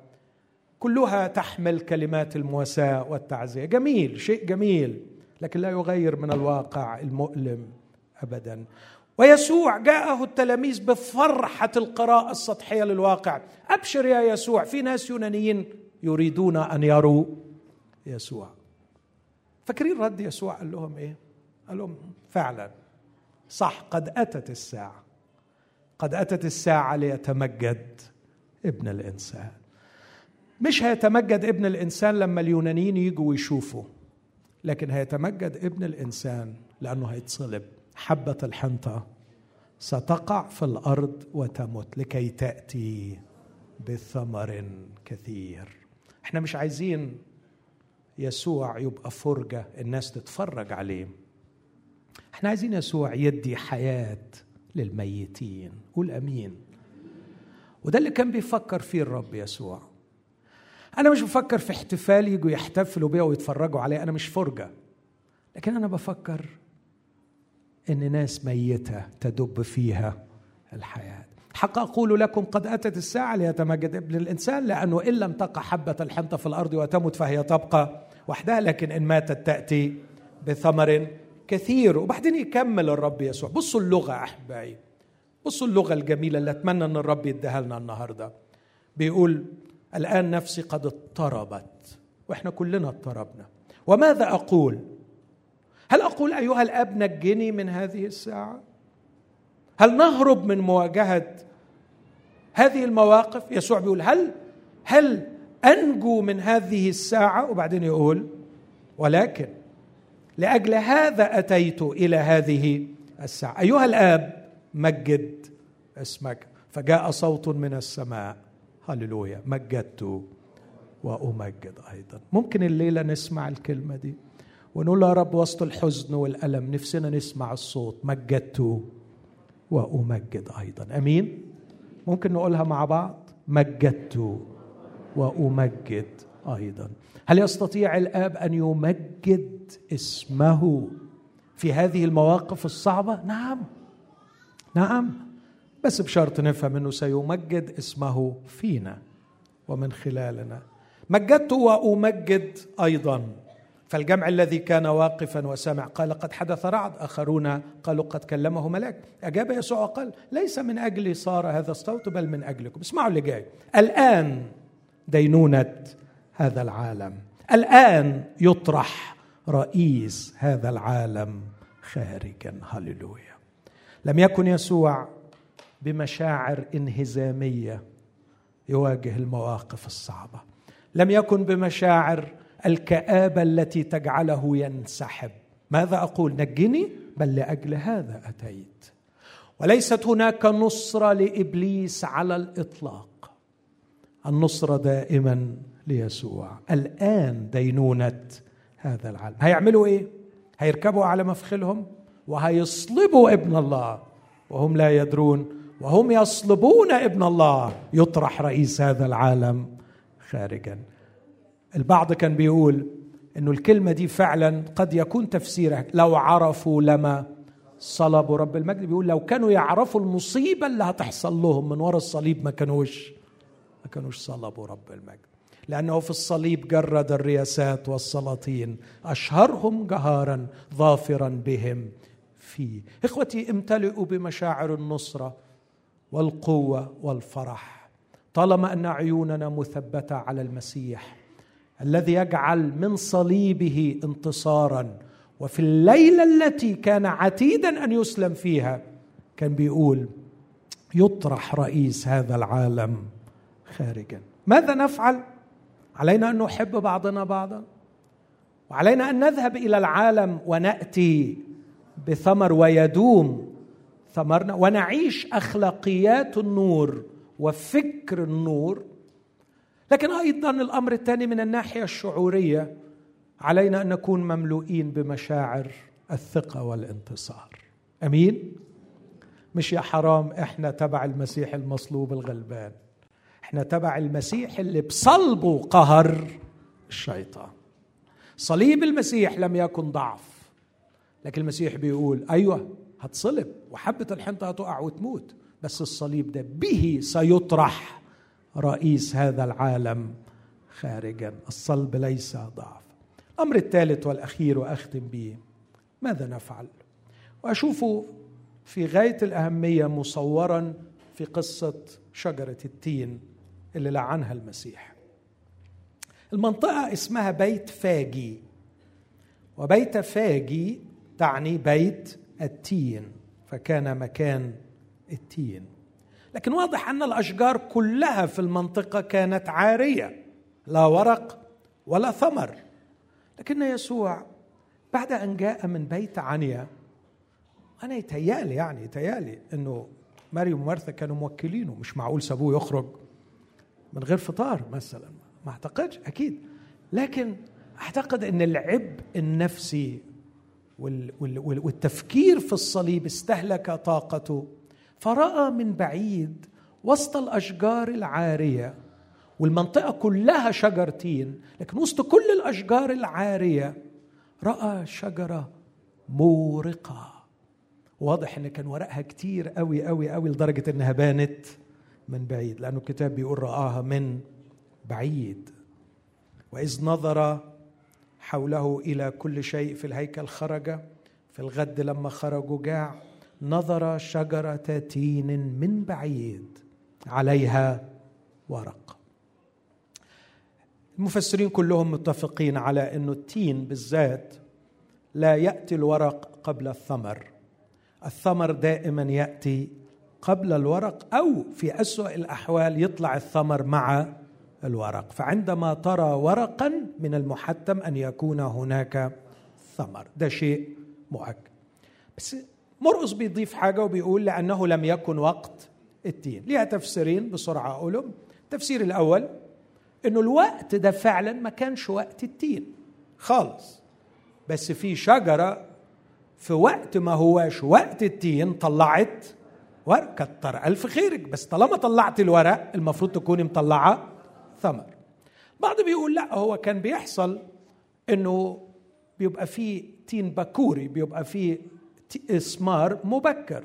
[SPEAKER 1] كلها تحمل كلمات المواساه والتعزية. جميل شيء جميل لكن لا يغير من الواقع المؤلم ابدا. ويسوع جاءه التلاميذ بفرحة القراءة السطحية للواقع. أبشر يا يسوع في ناس يونانيين يريدون أن يروا يسوع. فاكرين رد يسوع؟ قال لهم إيه؟ قال لهم فعلا صح قد أتت الساعة. قد أتت الساعة ليتمجد ابن الإنسان. مش هيتمجد ابن الإنسان لما اليونانيين يجوا ويشوفوا لكن هيتمجد ابن الإنسان لأنه هيتصلب. حبة الحنطة ستقع في الأرض وتمت لكي تأتي بثمر كثير. إحنا مش عايزين يسوع يبقى فرجة الناس تتفرج عليه. إحنا عايزين يسوع يدي حياة للميتين قول امين وده اللي كان بيفكر فيه الرب يسوع. أنا مش بفكر في احتفال يجوا يحتفلوا بيها ويتفرجوا عليها أنا مش فرجة. لكن أنا بفكر إن ناس ميتة تدب فيها الحياة. حق أقول لكم قد أتت الساعة ليتمجد ابن الانسان لأنه إن لم تقع حبة الحنطة في الأرض وتمت فهي تبقى وحدها لكن إن ماتت تأتي بثمر كثير. وبعدين يكمل الرب يسوع. بصوا اللغة أحبائي. بصوا اللغة الجميلة اللي أتمنى إن الرب يديها لنا النهارده. بيقول الآن نفسي قد اضطربت. وإحنا كلنا اضطربنا. وماذا أقول؟ هل أقول أيها الأب نجني من هذه الساعة؟ هل نهرب من مواجهة هذه المواقف؟ يسوع بيقول هل هل أنجو من هذه الساعة؟ وبعدين يقول ولكن لأجل هذا أتيت إلى هذه الساعة. أيها الآب مجد اسمك. فجاء صوت من السماء. هللويا. مجدت وأمجد أيضا. ممكن الليلة نسمع الكلمة دي؟ ونقول يا رب وسط الحزن والألم نفسنا نسمع الصوت. مجدت وأمجد أيضا. أمين؟ ممكن نقولها مع بعض؟ مجدت وأمجد أيضا. هل يستطيع الآب أن يمجد اسمه في هذه المواقف الصعبة؟ نعم. نعم. بس بشرط نفهم أنه سيمجد اسمه فينا ومن خلالنا. مجدت وأمجد أيضا. فالجمع الذي كان واقفا وسمع قال قد حدث رعد. آخرون قالوا قد كلمه ملاك. أجاب يسوع وقال ليس من أجلي صار هذا الصوت بل من أجلكم. اسمعوا اللي جاي. الآن دينونة هذا العالم. الآن يطرح رئيس هذا العالم خارجا. هللويا. لم يكن يسوع بمشاعر انهزامية يواجه المواقف الصعبة. لم يكن بمشاعر الكآبة التي تجعله ينسحب. ماذا أقول؟ نجني؟ بل لأجل هذا أتيت. وليست هناك نصرة لإبليس على الإطلاق. النصرة دائما ليسوع. الآن دينونة هذا العالم. هيعملوا إيه؟ هيركبوا على مفخلهم وهيصلبوا ابن الله. وهم لا يدرون وهم يصلبون ابن الله. يطرح رئيس هذا العالم خارجا. البعض كان بيقول إنه الكلمة دي فعلا قد يكون تفسيرها. لو عرفوا لما صلبوا رب المجد. بيقول لو كانوا يعرفوا المصيبة اللي هتحصل لهم من وراء الصليب ما كانوش ما كانوش صلبوا رب المجد. لأنه في الصليب جرد الرياسات والسلاطين. أشهرهم جهارا ظافرا بهم. فيه إخوتي امتلئوا بمشاعر النصرة والقوة والفرح. طالما أن عيوننا مثبتة على المسيح الذي يجعل من صليبه انتصارا وفي الليلة التي كان عتيدا أن يسلم فيها كان بيقول يطرح رئيس هذا العالم خارجا. ماذا نفعل؟ علينا أن نحب بعضنا بعضا. وعلينا أن نذهب إلى العالم ونأتي بثمر ويدوم ثمرنا ونعيش أخلاقيات النور وفكر النور. لكن أيضا الأمر الثاني من الناحية الشعورية علينا أن نكون مملوئين بمشاعر الثقة والانتصار. أمين؟ مش يا حرام إحنا تبع المسيح المصلوب الغلبان. إحنا تبع المسيح اللي بصلبه قهر الشيطان. صليب المسيح لم يكن ضعف لكن المسيح بيقول أيوه هتصلب وحبة الحنطة هتقع وتموت بس الصليب ده به سيطرح رئيس هذا العالم خارجا. الصلب ليس ضعف. الأمر الثالث والأخير وأختم به ماذا نفعل؟ واشوفه في غاية الأهمية مصورا في قصة شجرة التين. اللي لعنها المسيح. المنطقة اسمها بيت فاجي وبيت فاجي تعني بيت التين فكان مكان التين. لكن واضح أن الأشجار كلها في المنطقة كانت عارية لا ورق ولا ثمر. لكن يسوع بعد أن جاء من بيت عنيا أنا يتهيألي يعني يتهيألي إنه مريم ومرثا كانوا موكلينه مش معقول سابوه يخرج. من غير فطار مثلا. ما أعتقدش أكيد. لكن أعتقد إن العبء النفسي والتفكير في الصليب استهلك طاقته. فرأى من بعيد وسط الأشجار العارية والمنطقة كلها شجر تين لكن وسط كل الأشجار العارية رأى شجرة مورقة. واضح إن كان ورقها كتير قوي قوي قوي لدرجة إنها بانت من بعيد لأنه الكتاب بيقول رآها من بعيد. وإذ نظر حوله إلى كل شيء في الهيكل خرج في الغد لما خرجوا جاع نظر شجرة تين من بعيد عليها ورق. المفسرين كلهم متفقين على إنه التين بالذات لا يأتي الورق قبل الثمر. الثمر دائما يأتي قبل الورق أو في أسوأ الأحوال يطلع الثمر مع الورق. فعندما ترى ورقا من المحتم أن يكون هناك ثمر. ده شيء مؤكد. بس مرقص بيضيف حاجة وبيقول لأنه لم يكن وقت التين. ليها تفسيرين بسرعة أقولهم. التفسير الأول إنه الوقت ده فعلا ما كانش وقت التين. خالص. بس في شجرة في وقت ما هواش وقت التين طلعت ورق كتر ألف خيرك. بس طالما طلعت الورق المفروض تكوني مطلعة ثمر. بعض بيقول لا هو كان بيحصل إنه بيبقى فيه تين بكوري بيبقى فيه إسمار مبكر.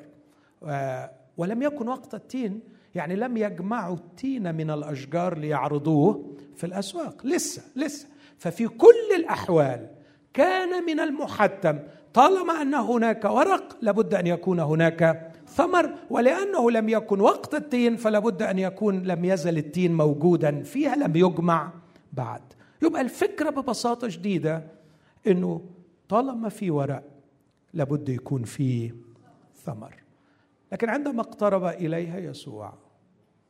[SPEAKER 1] ولم يكن وقت التين يعني لم يجمعوا التين من الأشجار ليعرضوه في الأسواق. لسه لسه. ففي كل الأحوال كان من المحتم طالما أن هناك ورق لابد أن يكون هناك ثمر ولأنه لم يكن وقت التين فلا بد أن يكون لم يزل التين موجودا فيها لم يجمع بعد. يبقى الفكرة ببساطة شديدة إنه طالما في ورق لابد يكون في ثمر. لكن عندما اقترب إليها يسوع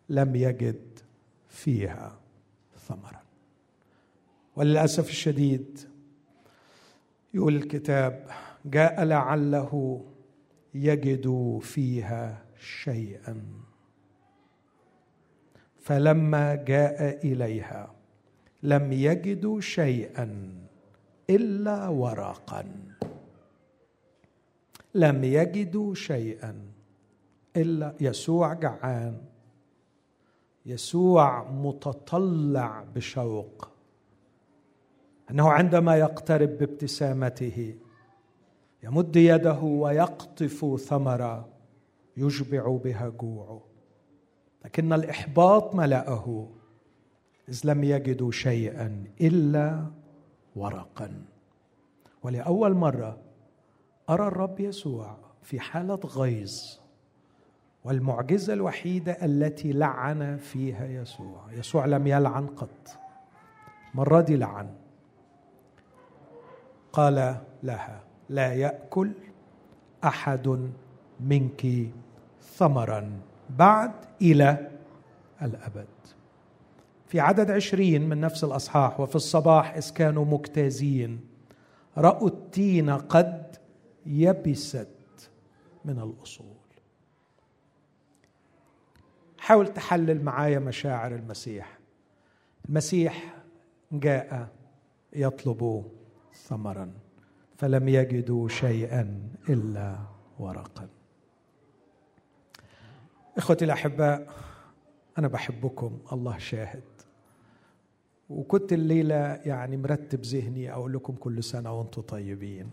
[SPEAKER 1] لم يجد فيها ثمرا. وللأسف الشديد يقول الكتاب جاء لعله يجد فيها شيئا. فلما جاء إليها لم يجدوا شيئا إلا ورقا. لم يجدوا شيئا إلا يسوع جعان. يسوع متطلع بشوق. أنه عندما يقترب بابتسامته يمد يده ويقطف ثمره يشبع بها جوعه. لكن الإحباط ملأه إذ لم يجدوا شيئا إلا ورقا. ولأول مرة أرى الرب يسوع في حالة غيظ والمعجزة الوحيدة التي لعن فيها يسوع. يسوع لم يلعن قط المره دي لعن. قال لها لا يأكل أحد منك ثمرا بعد إلى الأبد. في عدد عشرين من نفس الأصحاح وفي الصباح اذ كانوا مجتازين رأوا التين قد يبست من الأصول. حاول تحلل معايا مشاعر المسيح. المسيح جاء يطلب ثمرا. فلم يجدوا شيئا إلا ورقا. إخوتي الأحباء أنا بحبكم الله شاهد. وكنت الليلة يعني مرتب ذهني أقول لكم كل سنة وأنتم طيبين.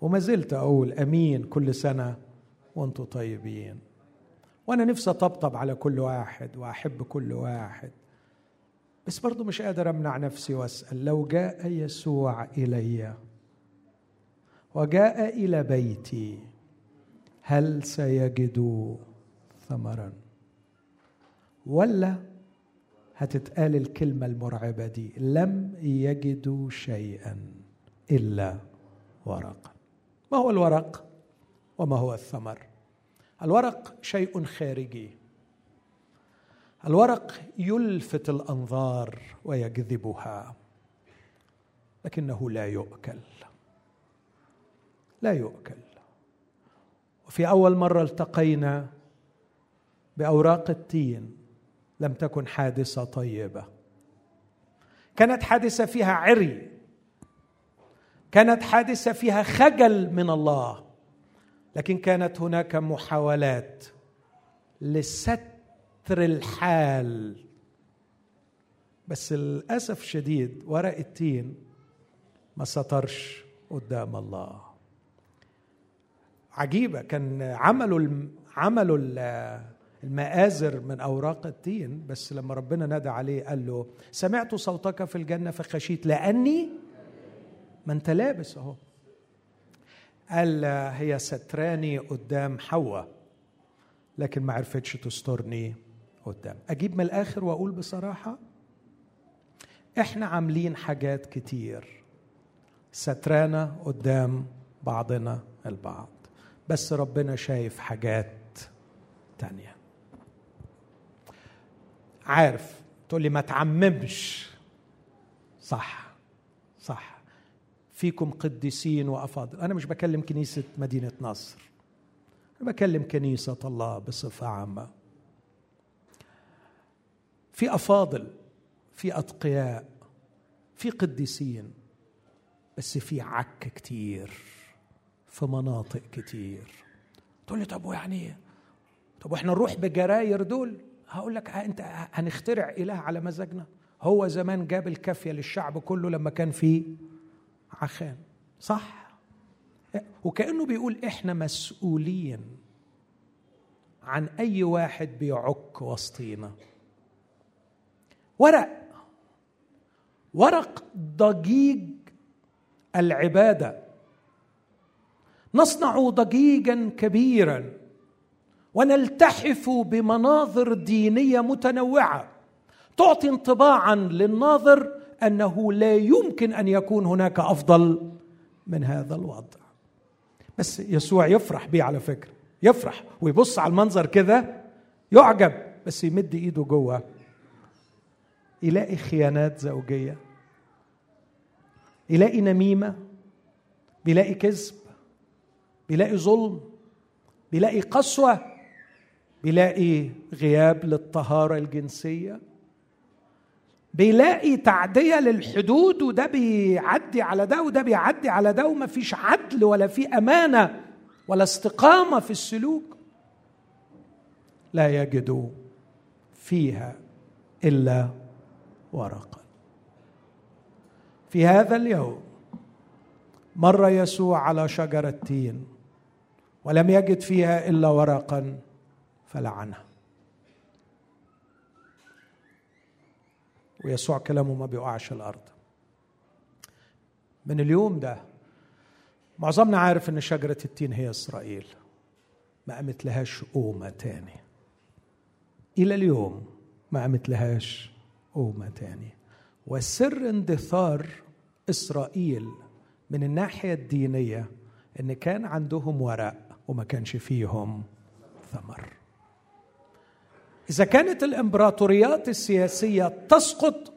[SPEAKER 1] وما زلت أقول أمين كل سنة وأنتم طيبين. وأنا نفسي أطبطب على كل واحد وأحب كل واحد. بس برضو مش قادر أمنع نفسي وأسأل لو جاء يسوع إلي وجاء إلى بيتي. هل سيجد ثمرا؟ ولا. هتتقال الكلمة المرعبة دي. لم يجدوا شيئا إلا ورقا ما هو الورق؟ وما هو الثمر؟ الورق شيء خارجي. الورق يلفت الأنظار ويجذبها لكنه لا يؤكل. لا يؤكل. وفي أول مرة التقينا بأوراق التين لم تكن حادثة طيبة. كانت حادثة فيها عري. كانت حادثة فيها خجل من الله. لكن كانت هناك محاولات لستر الحال. بس للأسف شديد ورق التين ما سطرش قدام الله. عجيبة. كان عملوا عملوا المآزر من أوراق التين بس لما ربنا نادى عليه قال له سمعت صوتك في الجنة فخشيت لأني ما أنت لابس أهو. قال هي ستراني قدام حواء لكن ما عرفتش تسترني قدام. أجيب من الآخر وأقول بصراحة إحنا عاملين حاجات كتير سترانا قدام بعضنا البعض. بس ربنا شايف حاجات تانية. عارف تقول لي ما تعممش. صح صح. فيكم قديسين وأفاضل. أنا مش بكلم كنيسة مدينة نصر. أنا بكلم كنيسة الله بصفة عامة. في أفاضل في أتقياء في قديسين بس في عك كتير. في مناطق كتير. تقول لي طب ويعني طب وإحنا نروح بجراير دول؟ هقول لك انت هنخترع إله على مزاجنا. هو زمان جاب الكافية للشعب كله لما كان في عخان صح؟ وكأنه بيقول إحنا مسؤولين عن أي واحد بيعك وسطينا. ورق ورق ضجيج العبادة. نصنع ضجيجا كبيرا ونلتحف بمناظر دينية متنوعة. تعطي انطباعا للناظر أنه لا يمكن أن يكون هناك أفضل من هذا الوضع. بس يسوع يفرح بيه على فكرة. يفرح ويبص على المنظر كده يعجب بس يمد إيده جوه. يلاقي خيانات زوجية. يلاقي نميمة. بيلاقي كذب. بيلاقي ظلم بيلاقي قسوة بيلاقي غياب للطهارة الجنسية بيلاقي تعدية للحدود وده بيعدي على ده وده بيعدي على ده وما فيش عدل ولا في أمانة ولا استقامة في السلوك. لا يجد فيها إلا ورقا. في هذا اليوم مر يسوع على شجرة تين. ولم يجد فيها إلا ورقا فلعنها ويسوع كلامه ما بيقعش الأرض. من اليوم ده معظمنا عارف إن شجرة التين هي إسرائيل. ما قامت لهاش قومة تاني. إلى اليوم ما قامت لهاش قومة تاني. وسر اندثار إسرائيل من الناحية الدينية إن كان عندهم ورق وما كانش فيهم ثمر. إذا كانت الإمبراطوريات السياسية تسقط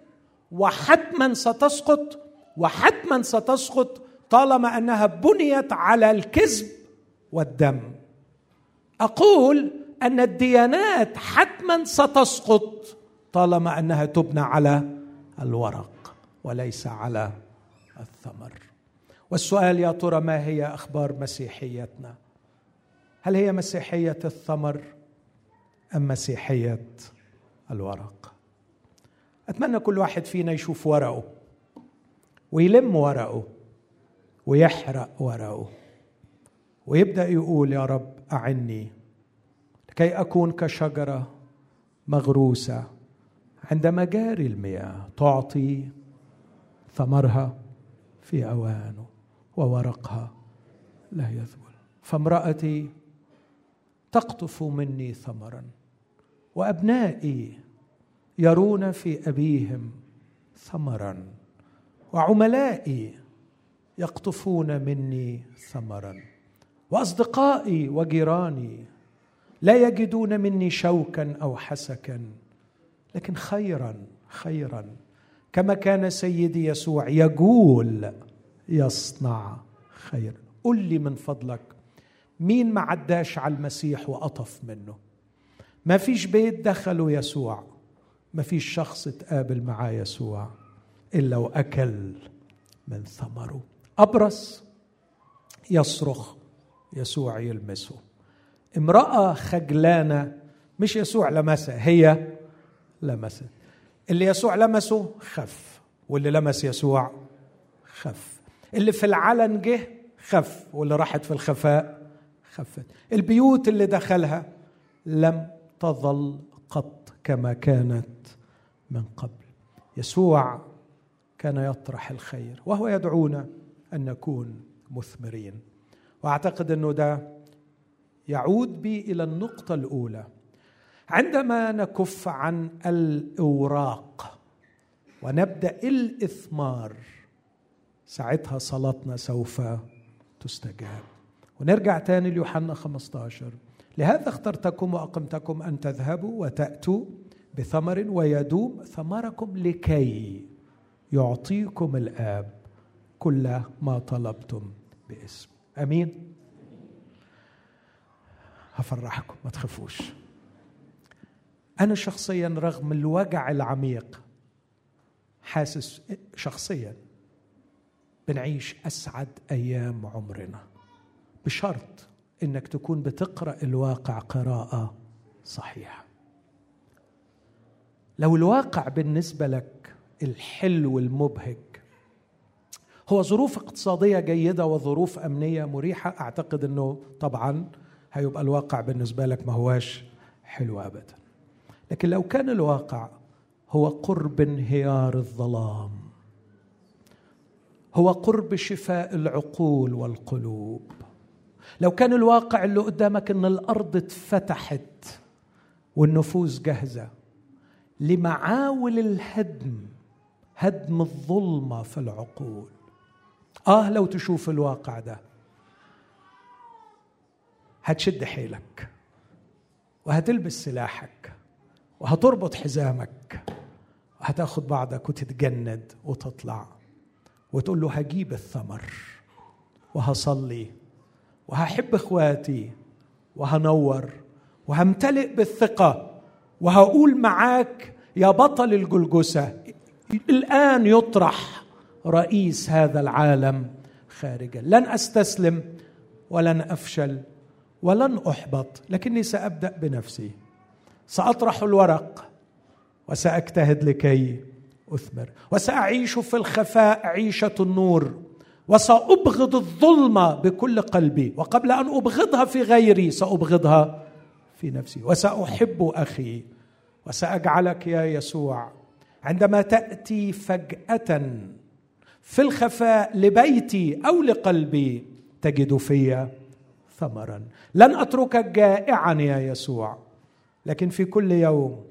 [SPEAKER 1] وحتما ستسقط وحتما ستسقط طالما أنها بنيت على الكذب والدم. أقول أن الديانات حتما ستسقط طالما أنها تبنى على الورق وليس على الثمر. والسؤال يا ترى ما هي أخبار مسيحيتنا؟ هل هي مسيحية الثمر أم مسيحية الورق؟ أتمنى كل واحد فينا يشوف ورقه ويلم ورقه ويحرق ورقه ويبدأ يقول يا رب أعني لكي أكون كشجرة مغروسة عند مجاري المياه تعطي ثمرها في أوانه وورقها لا يذبل. فامرأتي تقطف مني ثمرا وأبنائي يرون في أبيهم ثمرا وعملائي يقطفون مني ثمرا وأصدقائي وجيراني لا يجدون مني شوكا أو حسكا لكن خيرا خيرا. كما كان سيدي يسوع يقول يصنع خيرا. قل لي من فضلك مين ما عداش على المسيح وقطف منه. ما فيش بيت دخله يسوع. ما فيش شخص تقابل معاه يسوع إلا وأكل من ثمره. أبرص يصرخ يسوع يلمسه. امرأة خجلانة مش يسوع لمسها هي لمست. اللي يسوع لمسه خف واللي لمس يسوع خف. اللي في العلن جه خف واللي راحت في الخفاء خفت. البيوت اللي دخلها لم تظل قط كما كانت من قبل. يسوع كان يطرح الخير وهو يدعونا أن نكون مثمرين. وأعتقد أنه ده يعود بي إلى النقطة الأولى. عندما نكف عن الأوراق ونبدأ الإثمار ساعتها صلاتنا سوف تستجاب. ونرجع تاني ليوحنا 15 لهذا اخترتكم وأقمتكم أن تذهبوا وتأتوا بثمر ويدوم ثمركم لكي يعطيكم الآب كل ما طلبتم باسم. أمين؟ هفرحكم ما تخافوش. أنا شخصيا رغم الوجع العميق حاسس شخصيا بنعيش أسعد أيام عمرنا. بشرط إنك تكون بتقرأ الواقع قراءة صحيحة. لو الواقع بالنسبة لك الحلو المبهج هو ظروف اقتصادية جيدة وظروف أمنية مريحة أعتقد إنه طبعا هيبقى الواقع بالنسبة لك ما هواش حلو ابدا. لكن لو كان الواقع هو قرب انهيار الظلام هو قرب شفاء العقول والقلوب لو كان الواقع اللي قدامك إن الأرض اتفتحت والنفوس جاهزة لمعاول الهدم هدم الظلمة في العقول. آه لو تشوف الواقع ده هتشد حيلك وهتلبس سلاحك وهتربط حزامك وهتاخد بعضك وتتجند وتطلع وتقول له هجيب الثمر وهصلي. وهحب إخواتي وهنور وهمتلئ بالثقة وهقول معاك يا بطل الجلجسة الآن يطرح رئيس هذا العالم خارجا. لن أستسلم ولن أفشل ولن أحبط لكني سأبدأ بنفسي. سأطرح الورق وسأجتهد لكي أثمر. وسأعيش في الخفاء عيشة النور. وسأبغض الظلمه بكل قلبي. وقبل أن أبغضها في غيري سأبغضها في نفسي. وسأحب أخي وسأجعلك يا يسوع. عندما تأتي فجأة في الخفاء لبيتي أو لقلبي تجد في ثمرا. لن اتركك جائعا يا يسوع لكن في كل يوم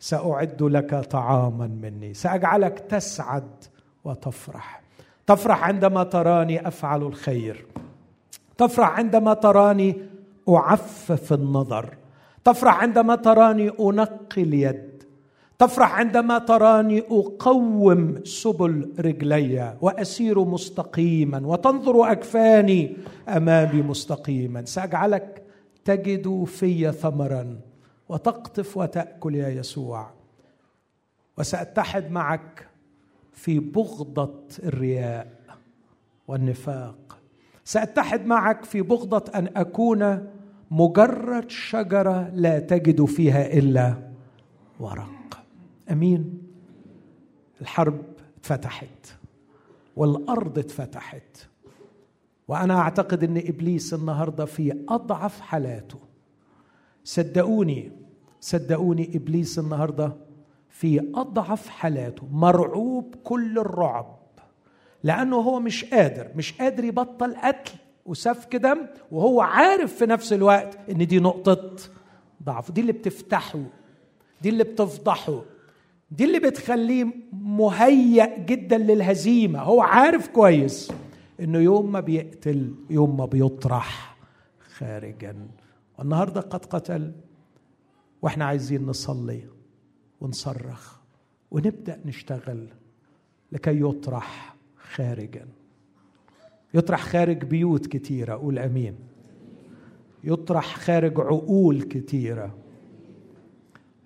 [SPEAKER 1] سأعد لك طعاما مني. سأجعلك تسعد وتفرح. تفرح عندما تراني أفعل الخير. تفرح عندما تراني أعفف النظر. تفرح عندما تراني أنقي اليد. تفرح عندما تراني أقوم سبل رجلي وأسير مستقيما وتنظر أكفاني أمامي مستقيما. سأجعلك تجد في ثمرا وتقطف وتأكل يا يسوع. وسأتحد معك في بغضة الرياء والنفاق. سأتحد معك في بغضة أن أكون مجرد شجرة لا تجد فيها إلا ورق. أمين. الحرب اتفتحت والأرض اتفتحت وأنا أعتقد إن إبليس النهارده في أضعف حالاته. صدقوني صدقوني إبليس النهارده في أضعف حالاته مرعوب كل الرعب. لأنه هو مش قادر مش قادر يبطل قتل وسفك دم وهو عارف في نفس الوقت إن دي نقطة ضعف. دي اللي بتفتحه دي اللي بتفضحه دي اللي بتخليه مهيأ جدا للهزيمة. هو عارف كويس إنه يوم ما بيقتل يوم ما بيطرح خارجا. والنهارده قد قتل وإحنا عايزين نصلي. ونصرخ. ونبدأ نشتغل لكي يطرح خارجا. يطرح خارج بيوت كتيرة قول آمين. يطرح خارج عقول كتيرة.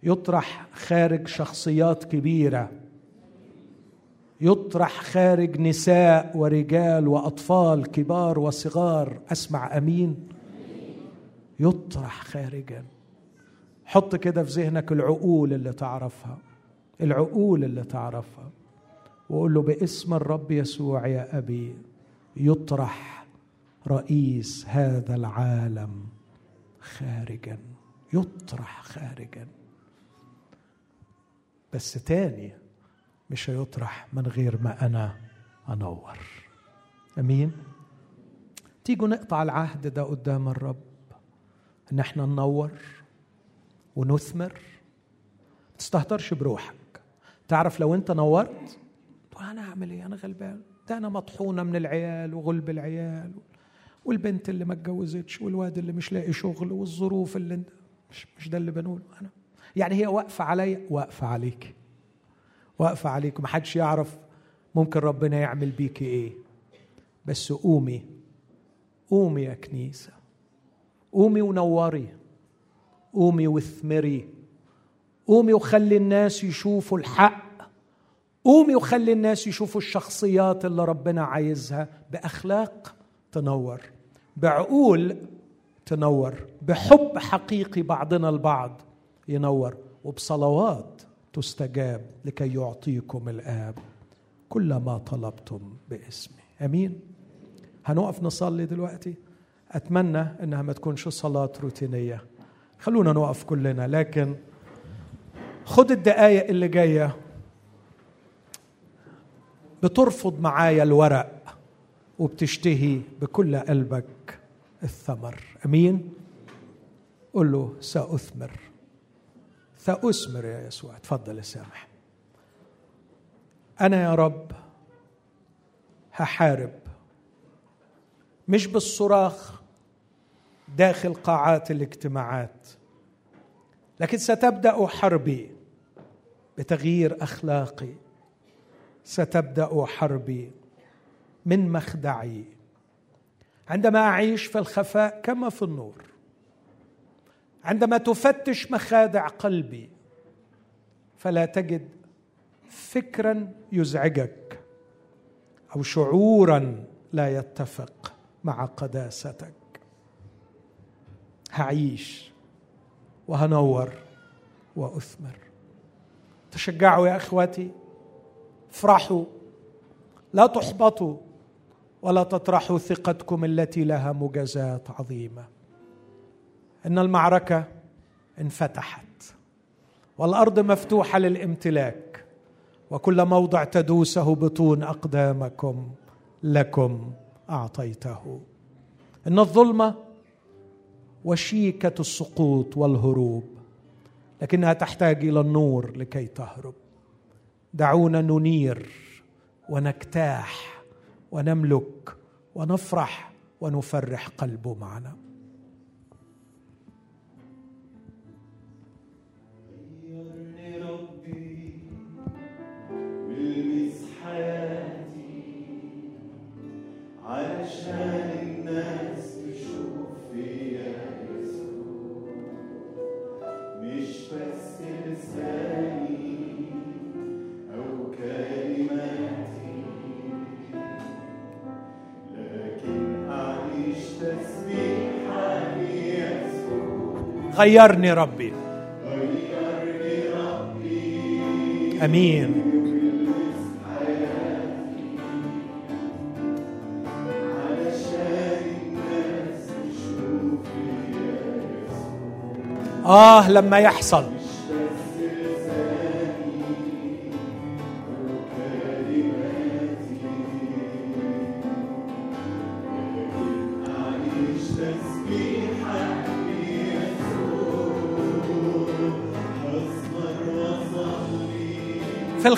[SPEAKER 1] يطرح خارج شخصيات كبيرة. يطرح خارج نساء ورجال وأطفال كبار وصغار. أسمع آمين. يطرح خارجا. حط كده في ذهنك العقول اللي تعرفها العقول اللي تعرفها وقول له باسم الرب يسوع يا أبي يطرح رئيس هذا العالم خارجا يطرح خارجا. بس تاني مش هيطرح من غير ما أنا أنور. أمين؟ تيجوا نقطع العهد ده قدام الرب. إن إحنا ننور. ونثمر. ما تستهترش بروحك. تعرف لو انت نورت أنا أعمل إيه؟ أنا غلبان. ده أنا مطحونة من العيال وغلب العيال والبنت اللي ما اتجوزتش والواد اللي مش لاقي شغل والظروف اللي انت مش مش ده اللي بنقوله أنا. يعني هي واقفة عليا واقفة عليك. واقفة عليك. ومحدش يعرف ممكن ربنا يعمل بيك إيه. بس قومي. قومي يا كنيسة. قومي ونوري. قومي واثمري. قومي وخلي الناس يشوفوا الحق. قومي وخلي الناس يشوفوا الشخصيات اللي ربنا عايزها بأخلاق تنور بعقول تنور بحب حقيقي بعضنا البعض ينور وبصلوات تستجاب لكي يعطيكم الآب كل ما طلبتم باسمي. آمين. هنقف نصلي دلوقتي. أتمنى إنها ما تكونش صلاة روتينية. خلونا نقف كلنا لكن خد الدقايق اللي جاية. بترفض معايا الورق وبتشتهي بكل قلبك الثمر. أمين؟ قل له سأثمر. سأثمر يا يسوع تفضل يا سامح. أنا يا رب هحارب مش بالصراخ داخل قاعات الاجتماعات. لكن ستبدأ حربي بتغيير أخلاقي. ستبدأ حربي من مخدعي. عندما أعيش في الخفاء كما في النور. عندما تفتش مخادع قلبي فلا تجد فكرا يزعجك أو شعورا لا يتفق مع قداستك. هعيش وهنور وأثمر. تشجعوا يا إخواتي افرحوا لا تحبطوا ولا تطرحوا ثقتكم التي لها مجازات عظيمة. إن المعركة انفتحت والأرض مفتوحة للامتلاك وكل موضع تدوسه بطون أقدامكم لكم أعطيته. إن الظلمة وشيكة السقوط والهروب لكنها تحتاج إلى النور لكي تهرب. دعونا ننير ونجتاح ونملك ونفرح ونفرح قلبه معنا.
[SPEAKER 2] علشان الناس
[SPEAKER 1] غيرني ربي.
[SPEAKER 2] آمين.
[SPEAKER 1] آه لما يحصل.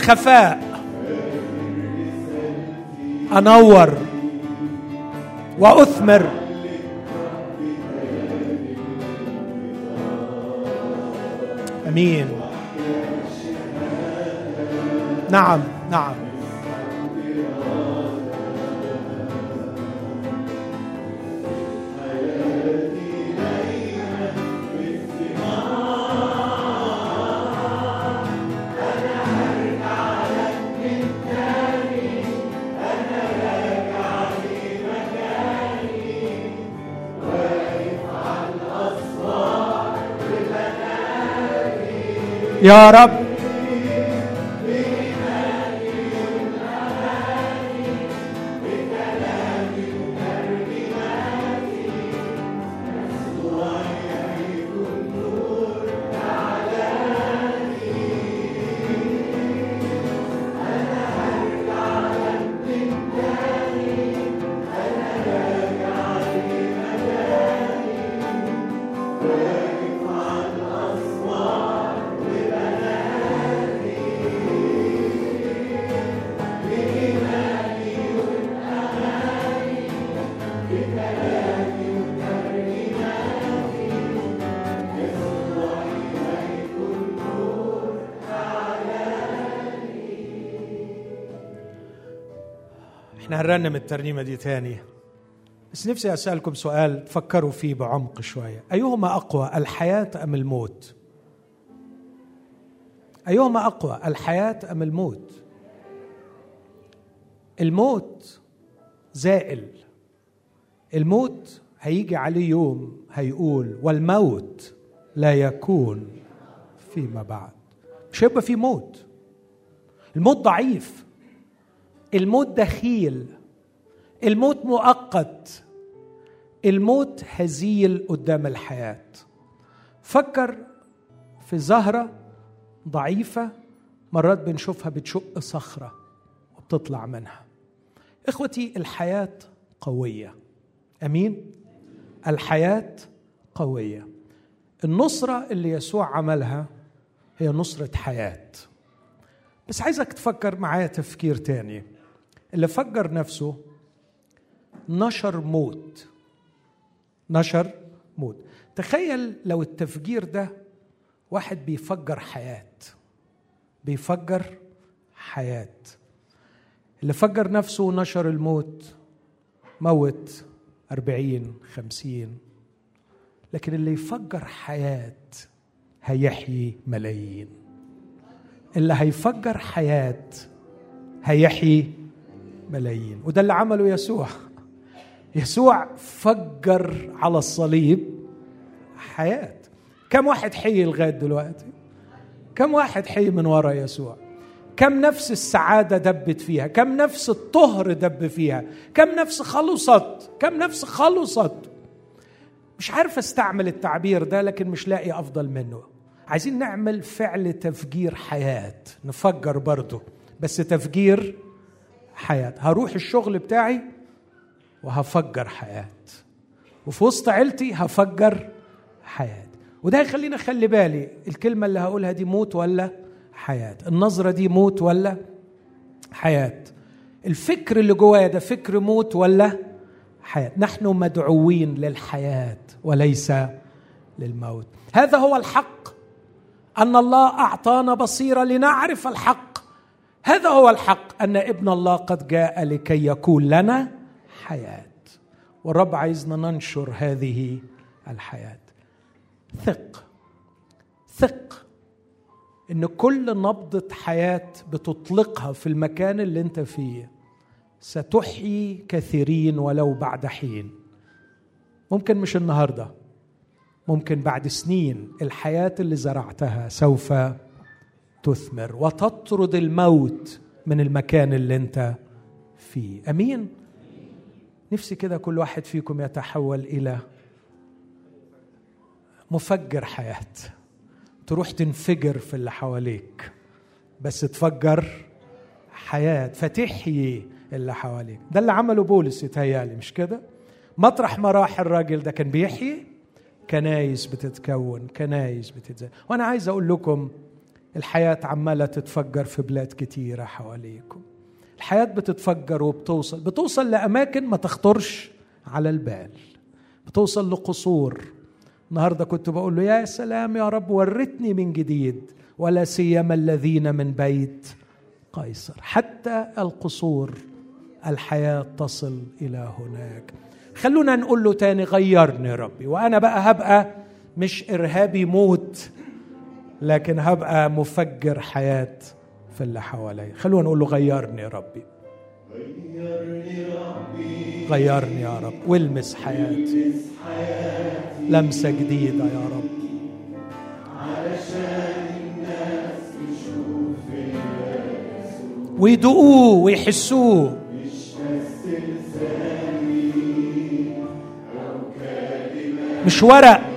[SPEAKER 1] الخفاء أنور. وأثمر. أمين. نعم نعم. يا رب هنرنم الترنيمة دي تاني. بس نفسي أسألكم سؤال تفكروا فيه بعمق شوية. أيهما أقوى الحياة أم الموت؟ أيهما أقوى الحياة أم الموت؟ الموت زائل. الموت هيجي عليه يوم هيقول والموت لا يكون فيما بعد. مش هيبقى في موت. الموت ضعيف. الموت دخيل. الموت مؤقت. الموت هزيل قدام الحياة. فكر في زهرة ضعيفة مرات بنشوفها بتشق صخرة وبتطلع منها. إخوتي الحياة قوية. أمين؟ الحياة قوية. النصرة اللي يسوع عملها هي نصرة حياة. بس عايزك تفكر معايا تفكير تاني. اللي فجر نفسه نشر موت. نشر موت. تخيل لو التفجير ده واحد بيفجر حياة. بيفجر حياة. اللي فجر نفسه ونشر الموت موت أربعين خمسين. لكن اللي يفجر حياة هيحيي ملايين. اللي هيفجر حياة هيحيي ملايين. وده اللي عمله يسوع. يسوع فجر على الصليب حياة. كم واحد حي لغاية دلوقتي؟ كم واحد حي من وراء يسوع؟ كم نفس السعادة دبت فيها؟ كم نفس الطهر دب فيها؟ كم نفس خلصت؟ كم نفس خلصت؟ مش عارف استعمل التعبير ده لكن مش لاقي أفضل منه. عايزين نعمل فعل تفجير حياة. نفجر برضه بس تفجير حياة. هروح الشغل بتاعي وهفجر حياة. وفي وسط عيلتي هفجر حياة. وده يخليني أخلي بالي الكلمة اللي هقولها دي موت ولا حياة؟ النظرة دي موت ولا حياة؟ الفكر اللي جوايا ده فكر موت ولا حياة؟ نحن مدعوين للحياة وليس للموت. هذا هو الحق. أن الله أعطانا بصيرة لنعرف الحق. هذا هو الحق. أن ابن الله قد جاء لكي يكون لنا حياة والرب عايزنا ننشر هذه الحياة. ثق. ثق إن كل نبضة حياة بتطلقها في المكان اللي أنت فيه ستحيي كثيرين ولو بعد حين. ممكن مش النهارده ممكن بعد سنين الحياة اللي زرعتها سوف تثمر وتطرد الموت من المكان اللي أنت فيه. آمين. نفسي كده كل واحد فيكم يتحول إلى مفجر حياة. تروح تنفجر في اللي حواليك بس تفجر حياة فتحيي اللي حواليك. ده اللي عمله بولس يتهيألي مش كده؟ مطرح ما راح الراجل ده كان بيحيي كنايس بتتكون كنايس بتتزين. وأنا عايز أقول لكم الحياة عمالة تتفجر في بلاد كتيرة حواليكم. الحياة بتتفجر وبتوصل بتوصل لأماكن ما تخطرش على البال. بتوصل لقصور. النهارده كنت بقول له يا سلام يا رب ورتني من جديد ولا سيما الذين من بيت قيصر. حتى القصور الحياة تصل إلى هناك. خلونا نقول له تاني غيرني ربي وأنا بقى هبقى مش إرهابي موت لكن هبقى مفجر حياة في اللي حواليا خلونا نقول له غيرني
[SPEAKER 2] غيرني ربي.
[SPEAKER 1] غيرني يا رب. والمس حياتي. لمسة جديدة يا رب. ويدوقوه ويحسوه.
[SPEAKER 2] مش
[SPEAKER 1] ورق.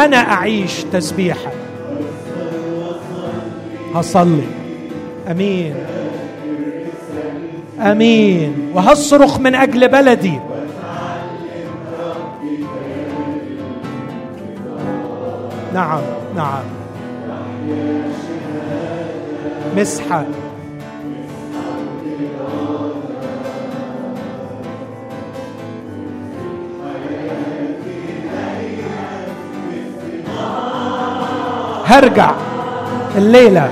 [SPEAKER 2] ليسوع
[SPEAKER 1] أنا أعيش تسبيحه هصلي. أمين. أمين. وهصرخ من أجل بلدي. نعم نعم. مسحه هرجع الليلة.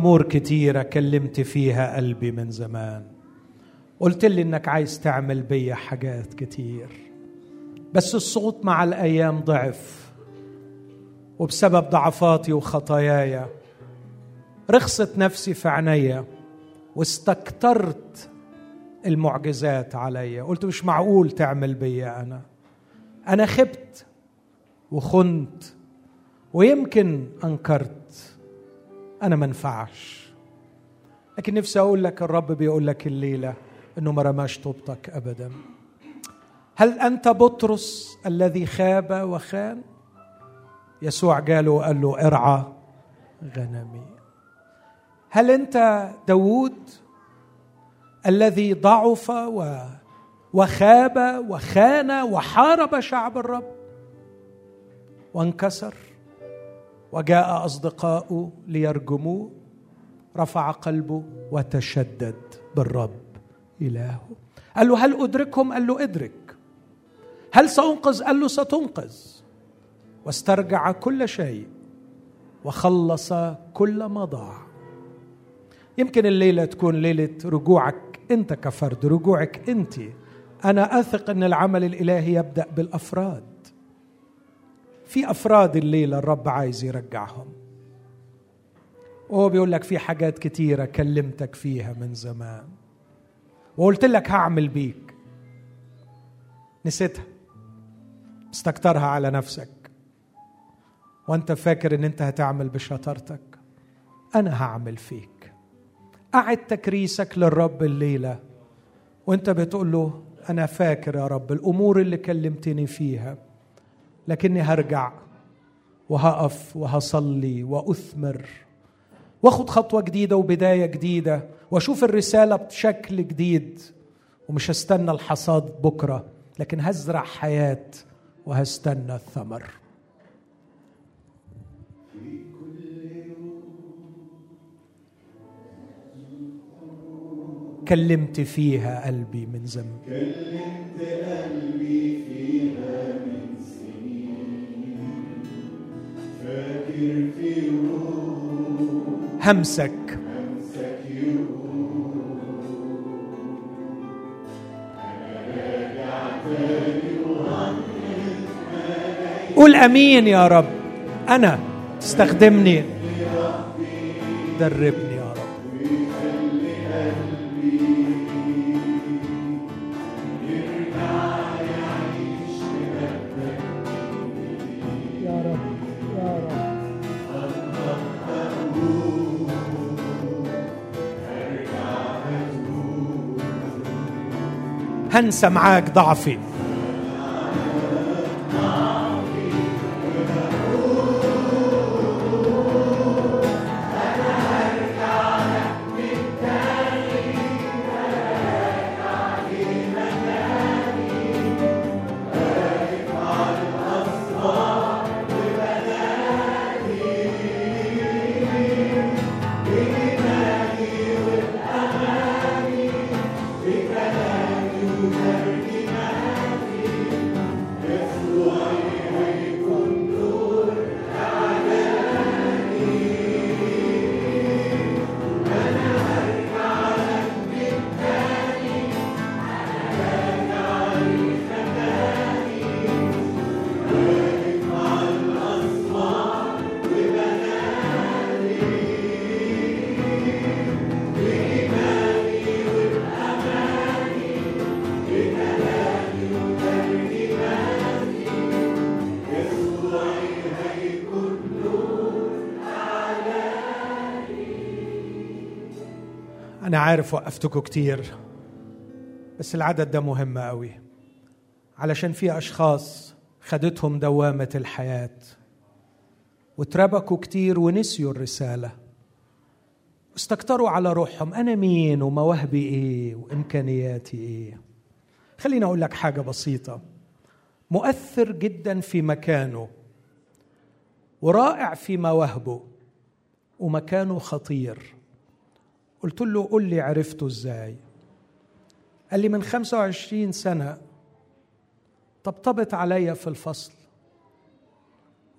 [SPEAKER 1] أمور كتيرة كلمت فيها قلبي من زمان. قلت لي إنك عايز تعمل بيا حاجات كتير. بس الصوت مع الأيام ضعف. وبسبب ضعفاتي وخطاياي رخصت نفسي في عينيا واستكترت المعجزات عليا. قلت مش معقول تعمل بيا أنا. أنا خبت وخنت ويمكن أنكرت. أنا ما انفعش. لكن نفسي أقول لك الرب بيقول لك الليلة إنه ما رماش طوبتك ابدا. هل أنت بطرس الذي خاب وخان؟ يسوع جاله وقال له ارعى غنمي. هل أنت داوود الذي ضعف و وخاب وخان وحارب شعب الرب؟ وانكسر؟ وجاء اصدقاؤه ليرجموه رفع قلبه وتشدد بالرب إلهه. قال له هل أدركهم؟ قال له أدرك. هل سأنقذ؟ قال له ستنقذ. واسترجع كل شيء وخلص كل ما ضاع يمكن الليلة تكون ليلة رجوعك أنت كفرد رجوعك أنت. أنا أثق أن العمل الإلهي يبدأ بالأفراد. في أفراد الليلة الرب عايز يرجعهم. وهو بيقول لك في حاجات كتيرة كلمتك فيها من زمان. وقلت لك هعمل بيك. نسيتها. استكترها على نفسك. وأنت فاكر إن أنت هتعمل بشطارتك. أنا هعمل فيك. أعد تكريسك للرب الليلة. وأنت بتقول له أنا فاكر يا رب الأمور اللي كلمتني فيها. لكني هرجع وهقف وهصلي وأثمر وأخد خطوة جديدة وبداية جديدة وأشوف الرسالة بشكل جديد ومش هستنى الحصاد بكرة لكن هزرع حياة وهستنى الثمر. كلمت فيها قلبي من زمان
[SPEAKER 2] كلمت قلبي فيها من
[SPEAKER 1] همسك. قول آمين يا رب. أنا تستخدمني. دربني هنسى معاك ضعفي. أنا عارف وقفتكم كتير بس العدد ده مهم قوي علشان في أشخاص خدتهم دوامة الحياة واتربكوا كتير ونسيوا الرسالة واستكتروا على روحهم أنا مين ومواهبي إيه وإمكانياتي إيه. خليني أقول لك حاجة بسيطة مؤثر جدا في مكانه ورائع في مواهبه ومكانه خطير. قلت له قل لي عرفته إزاي. قال لي من 25 سنة طبطبت عليا في الفصل.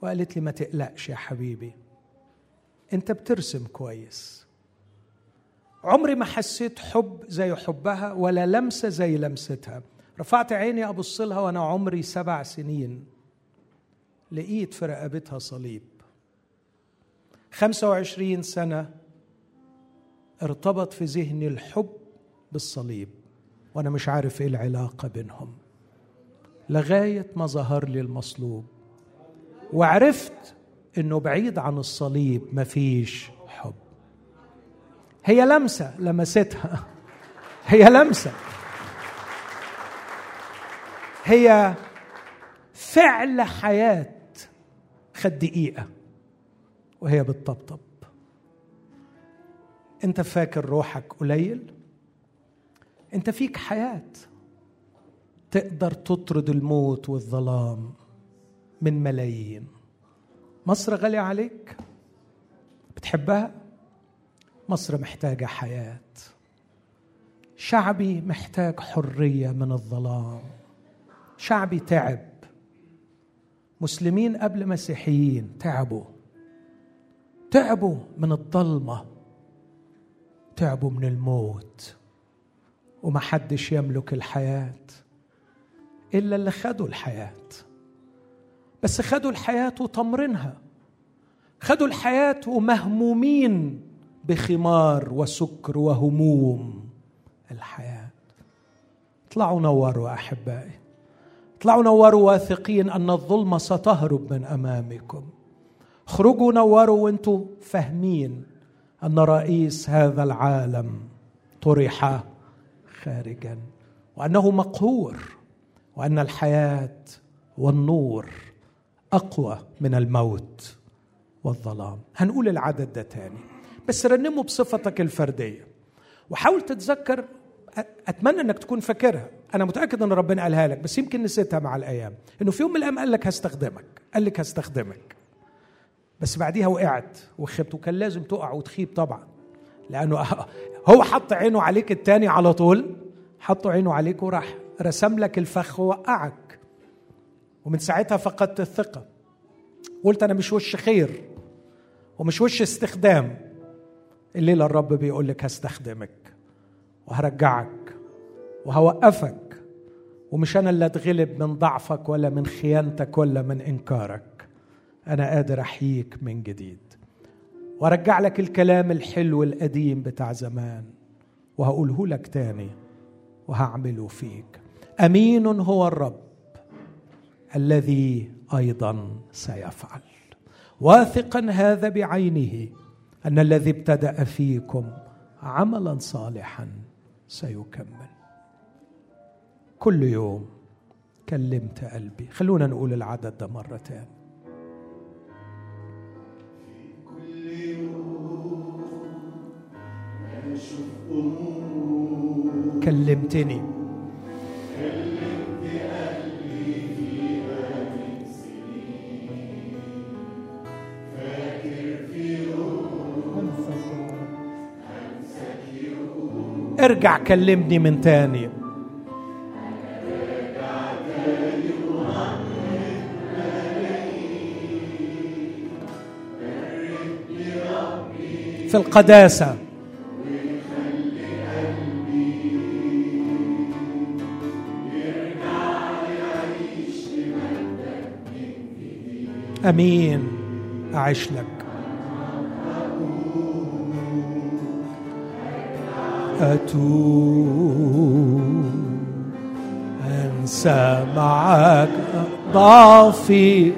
[SPEAKER 1] وقالت لي ما تقلقش يا حبيبي أنت بترسم كويس. عمري ما حسيت حب زي حبها ولا لمسة زي لمستها. رفعت عيني أبص لها وأنا عمري سبع سنين. لقيت في رقبتها صليب. 25 سنة ارتبط في ذهني الحب بالصليب وأنا مش عارف إيه العلاقة بينهم. لغاية ما ظهر لي المصلوب وعرفت إنه بعيد عن الصليب مفيش حب. هي لمسة لمستها. هي لمسة. هي فعل حياة خد دقيقة وهي بتطبطب. انت فاكر روحك قليل؟ انت فيك حياة. تقدر تطرد الموت والظلام من ملايين. مصر غالية عليك؟ بتحبها؟ مصر محتاجة حياة. شعبي محتاج حرية من الظلام. شعبي تعب. مسلمين قبل مسيحيين تعبوا. تعبوا من الضلمة. تعبوا من الموت وما حدش يملك الحياة إلا اللي خدوا الحياة. بس خدوا الحياة وتمرنها خدوا الحياة ومهمومين بخمار وسكر وهموم الحياة. اطلعوا نوروا أحبائي. اطلعوا نوروا واثقين أن الظلمه ستهرب من أمامكم. اخرجوا نوروا وأنتم فاهمين أن رئيس هذا العالم طرح خارجا وأنه مقهور وأن الحياة والنور أقوى من الموت والظلام. هنقول العدد ده تاني بس رنمه بصفتك الفردية. وحاول تتذكر أتمنى إنك تكون فاكرها. أنا متأكد إن ربنا قالها لك بس يمكن نسيتها مع الأيام. إنه في يوم من الأيام قال لك هستخدمك قال لك هستخدمك. بس بعديها وقعت. وخبت وكان لازم تقع وتخيب طبعا. لأنه هو حط عينه عليك التاني على طول. حط عينه عليك وراح رسم لك الفخ ووقعك. ومن ساعتها فقدت الثقة. قلت أنا مش وش خير ومش وش استخدام. الليلة الرب بيقول لك هستخدمك وهرجعك وهوقفك. ومش أنا اللي أتغلب من ضعفك ولا من خيانتك ولا من إنكارك. أنا قادر أحييك من جديد. وأرجع لك الكلام الحلو القديم بتاع زمان وهقوله لك تاني وهعمله فيك. أمين هو الرب الذي أيضا سيفعل. واثقا هذا بعينه أن الذي ابتدأ فيكم عملا صالحا سيكمل. كل يوم كلمت قلبي. خلونا نقول العدد ده مرة تاني كلمتني. ارجع كلمني من تاني. في القداسة. أمين. أعيش لك. أتوب. أنسى معك ضعفي.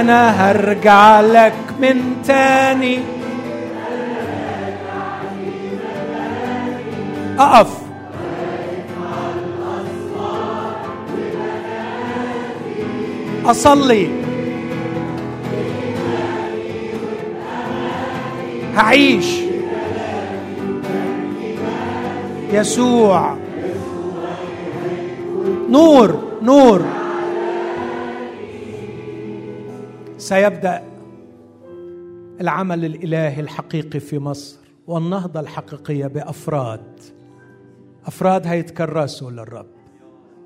[SPEAKER 1] أنا هرجع لك من تاني. أقف. أصلي. هعيش. يسوع. نور نور. سيبدأ العمل الإلهي الحقيقي في مصر والنهضة الحقيقية بأفراد. أفراد هيتكرسوا للرب.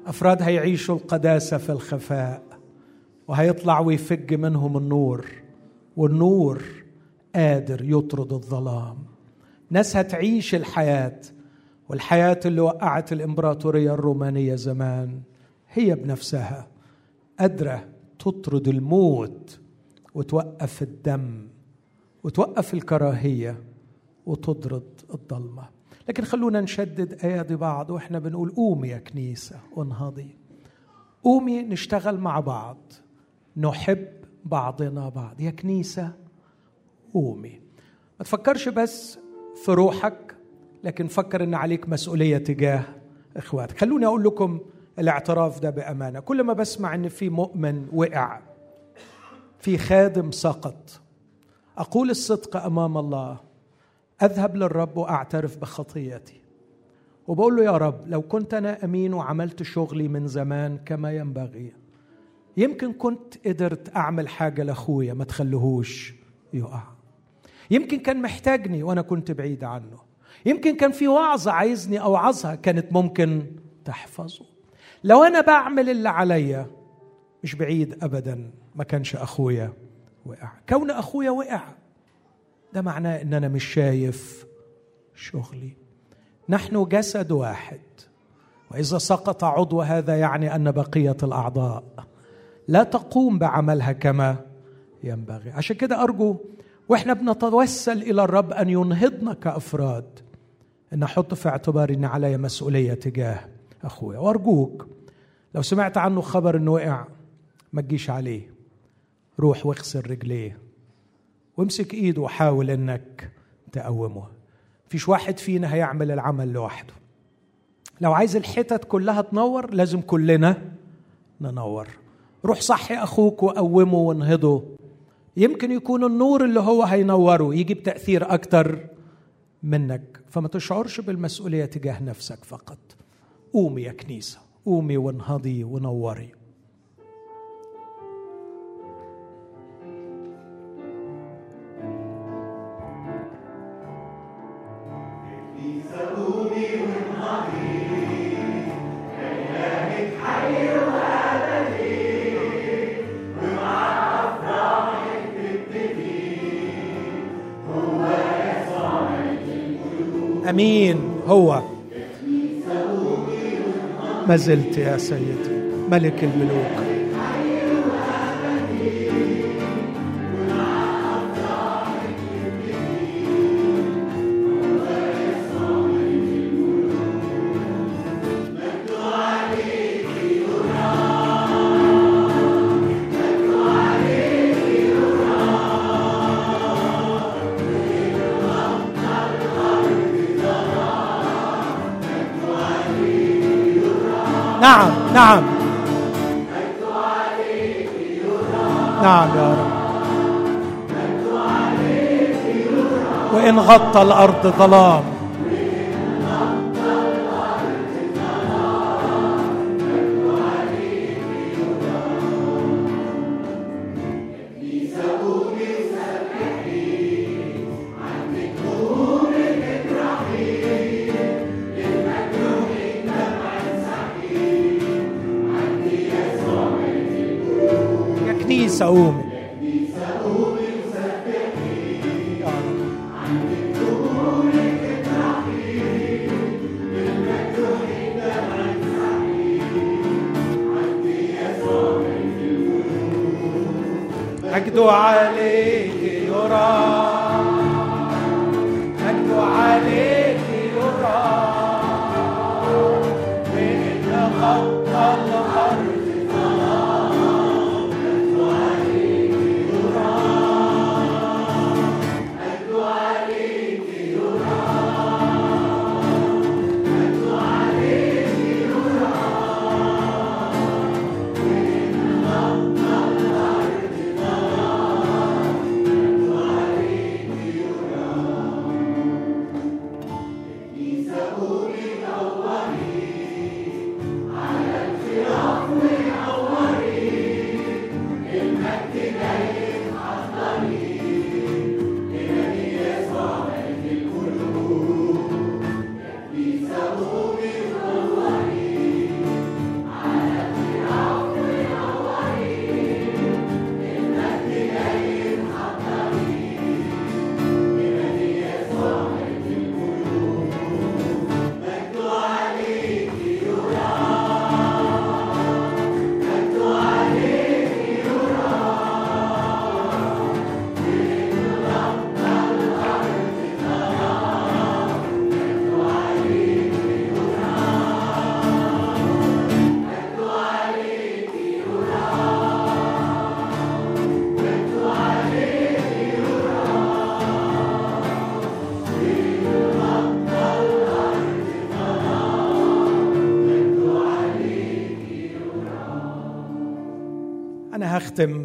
[SPEAKER 1] أفراد هيعيشوا القداسة في الخفاء وهيطلع ويفج منهم النور والنور قادر يطرد الظلام. ناس هتعيش الحياة والحياة اللي وقعت الإمبراطورية الرومانية زمان هي بنفسها قادرة تطرد الموت وتوقف الدم وتوقف الكراهية وتطرد الضلمة. لكن خلونا نشدد أيادي بعض وإحنا بنقول قومي يا كنيسة انهضي. قومي نشتغل مع بعض نحب بعضنا بعض. يا كنيسة قومي. ما تفكرش بس في روحك لكن فكر إن عليك مسؤولية تجاه إخواتك. خلوني أقول لكم الاعتراف ده بأمانة. كل ما بسمع إن في مؤمن وقع في خادم سقط. أقول الصدق أمام الله. أذهب للرب وأعترف بخطيتي. وبقول له يا رب لو كنت أنا أمين وعملت شغلي من زمان كما ينبغي يمكن كنت قدرت أعمل حاجة لأخويا ما تخليهوش يقع. يمكن كان محتاجني وأنا كنت بعيد عنه. يمكن كان في وعظة عايزني أوعظها كانت ممكن تحفظه. لو أنا بعمل اللي عليا مش بعيد ابدا. ما كانش أخويا وقع. كون أخويا وقع ده معناه إن أنا مش شايف شغلي. نحن جسد واحد وإذا سقط عضو هذا يعني أن بقية الأعضاء لا تقوم بعملها كما ينبغي. عشان كده أرجو وإحنا بنتوسل إلى الرب أن ينهضنا كأفراد إن أحط في اعتباري ان علي مسؤولية تجاه أخويا. وأرجوك لو سمعت عنه خبر إنه وقع ما تجيش عليه. روح واغسل رجليه. وامسك ايده وحاول انك تقومه. فيش واحد فينا هيعمل العمل لوحده. لو عايز الحتت كلها تنور لازم كلنا ننور. روح صحي أخوك وقومه وانهضه يمكن يكون النور اللي هو هينوره يجيب تأثير أكتر منك. فما تشعرش بالمسؤولية تجاه نفسك فقط. قومي يا كنيسة. قومي وانهضي ونوري. أمين. هو. ما زلت يا سيدي ملك الملوك. غطى الأرض ظلام.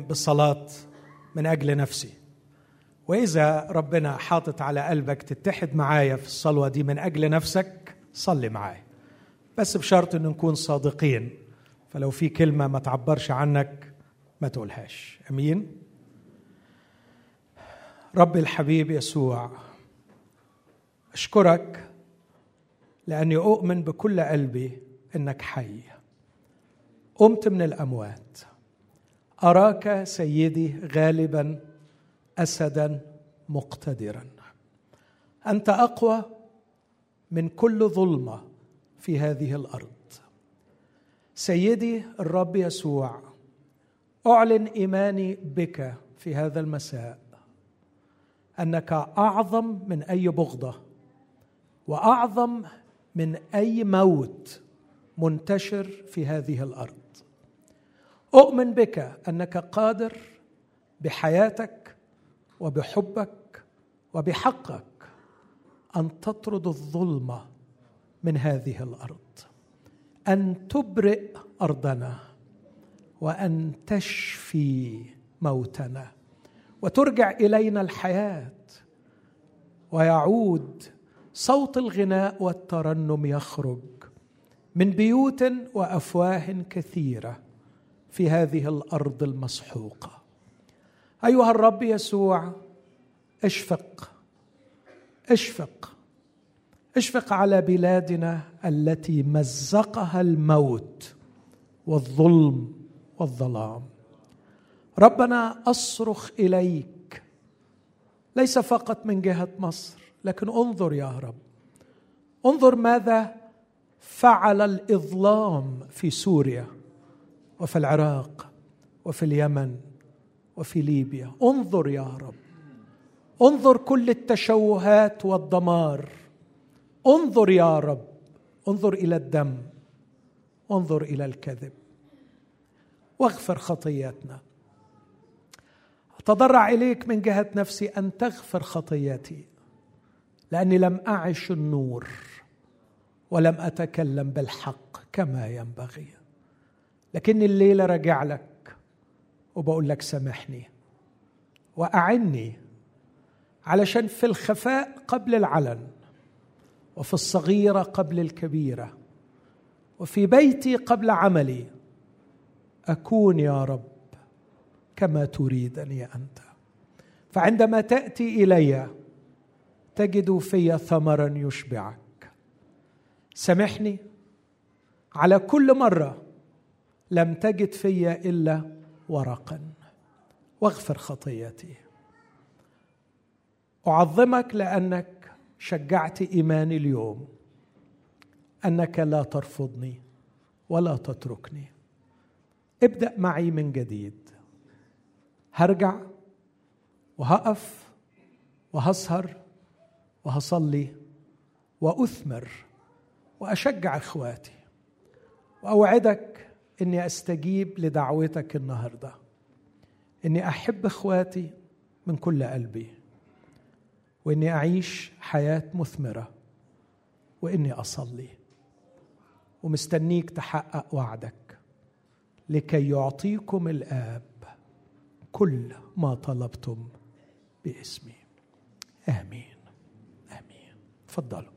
[SPEAKER 1] بالصلاة من أجل نفسي. وإذا ربنا حاطط على قلبك تتحد معايا في الصلوة دي من أجل نفسك صلي معايا. بس بشرط ان نكون صادقين. فلو في كلمة ما تعبرش عنك ما تقولهاش. أمين؟ ربي الحبيب يسوع أشكرك لأني أؤمن بكل قلبي إنك حي. قمت من الأموات. أراك سيدي غالبا اسدا مقتدرا. أنت أقوى من كل ظلمة في هذه الأرض. سيدي الرب يسوع أعلن إيماني بك في هذا المساء أنك أعظم من أي بغضة وأعظم من أي موت منتشر في هذه الأرض. أؤمن بك أنك قادر بحياتك وبحبك وبحقك أن تطرد الظلمه من هذه الأرض أن تبرئ أرضنا وأن تشفي موتنا وترجع إلينا الحياة ويعود صوت الغناء والترنم يخرج من بيوت وأفواه كثيرة. في هذه الأرض المسحوقة. أيها الرب يسوع اشفق اشفق اشفق على بلادنا التي مزقها الموت والظلم والظلام. ربنا أصرخ إليك. ليس فقط من جهة مصر لكن انظر يا رب. انظر ماذا فعل الإظلام في سوريا. وفي العراق وفي اليمن وفي ليبيا. انظر يا رب. انظر كل التشوهات والدمار. انظر يا رب. انظر إلى الدم. انظر إلى الكذب. واغفر خطياتنا. أتضرع إليك من جهة نفسي أن تغفر خطياتي لأني لم أعش النور ولم أتكلم بالحق كما ينبغي. لكني الليلة راجع لك وبقول لك سامحني وأعني علشان في الخفاء قبل العلن وفي الصغيرة قبل الكبيرة وفي بيتي قبل عملي أكون يا رب كما تريدني أنت. فعندما تأتي إلي تجد في ثمرا يشبعك. سامحني على كل مرة لم تجد في إلا ورقا. واغفر خطيتي أعظمك لأنك شجعت ايماني اليوم. أنك لا ترفضني ولا تتركني. ابدأ معي من جديد. هرجع وهقف وهسهر وهصلي وأثمر وأشجع إخواتي. وأوعدك إني أستجيب لدعوتك النهارده. إني أحب إخواتي من كل قلبي. وإني أعيش حياة مثمرة. وإني أصلي. ومستنيك تحقق وعدك. لكي يعطيكم الآب كل ما طلبتم باسمي. آمين. آمين. تفضلوا.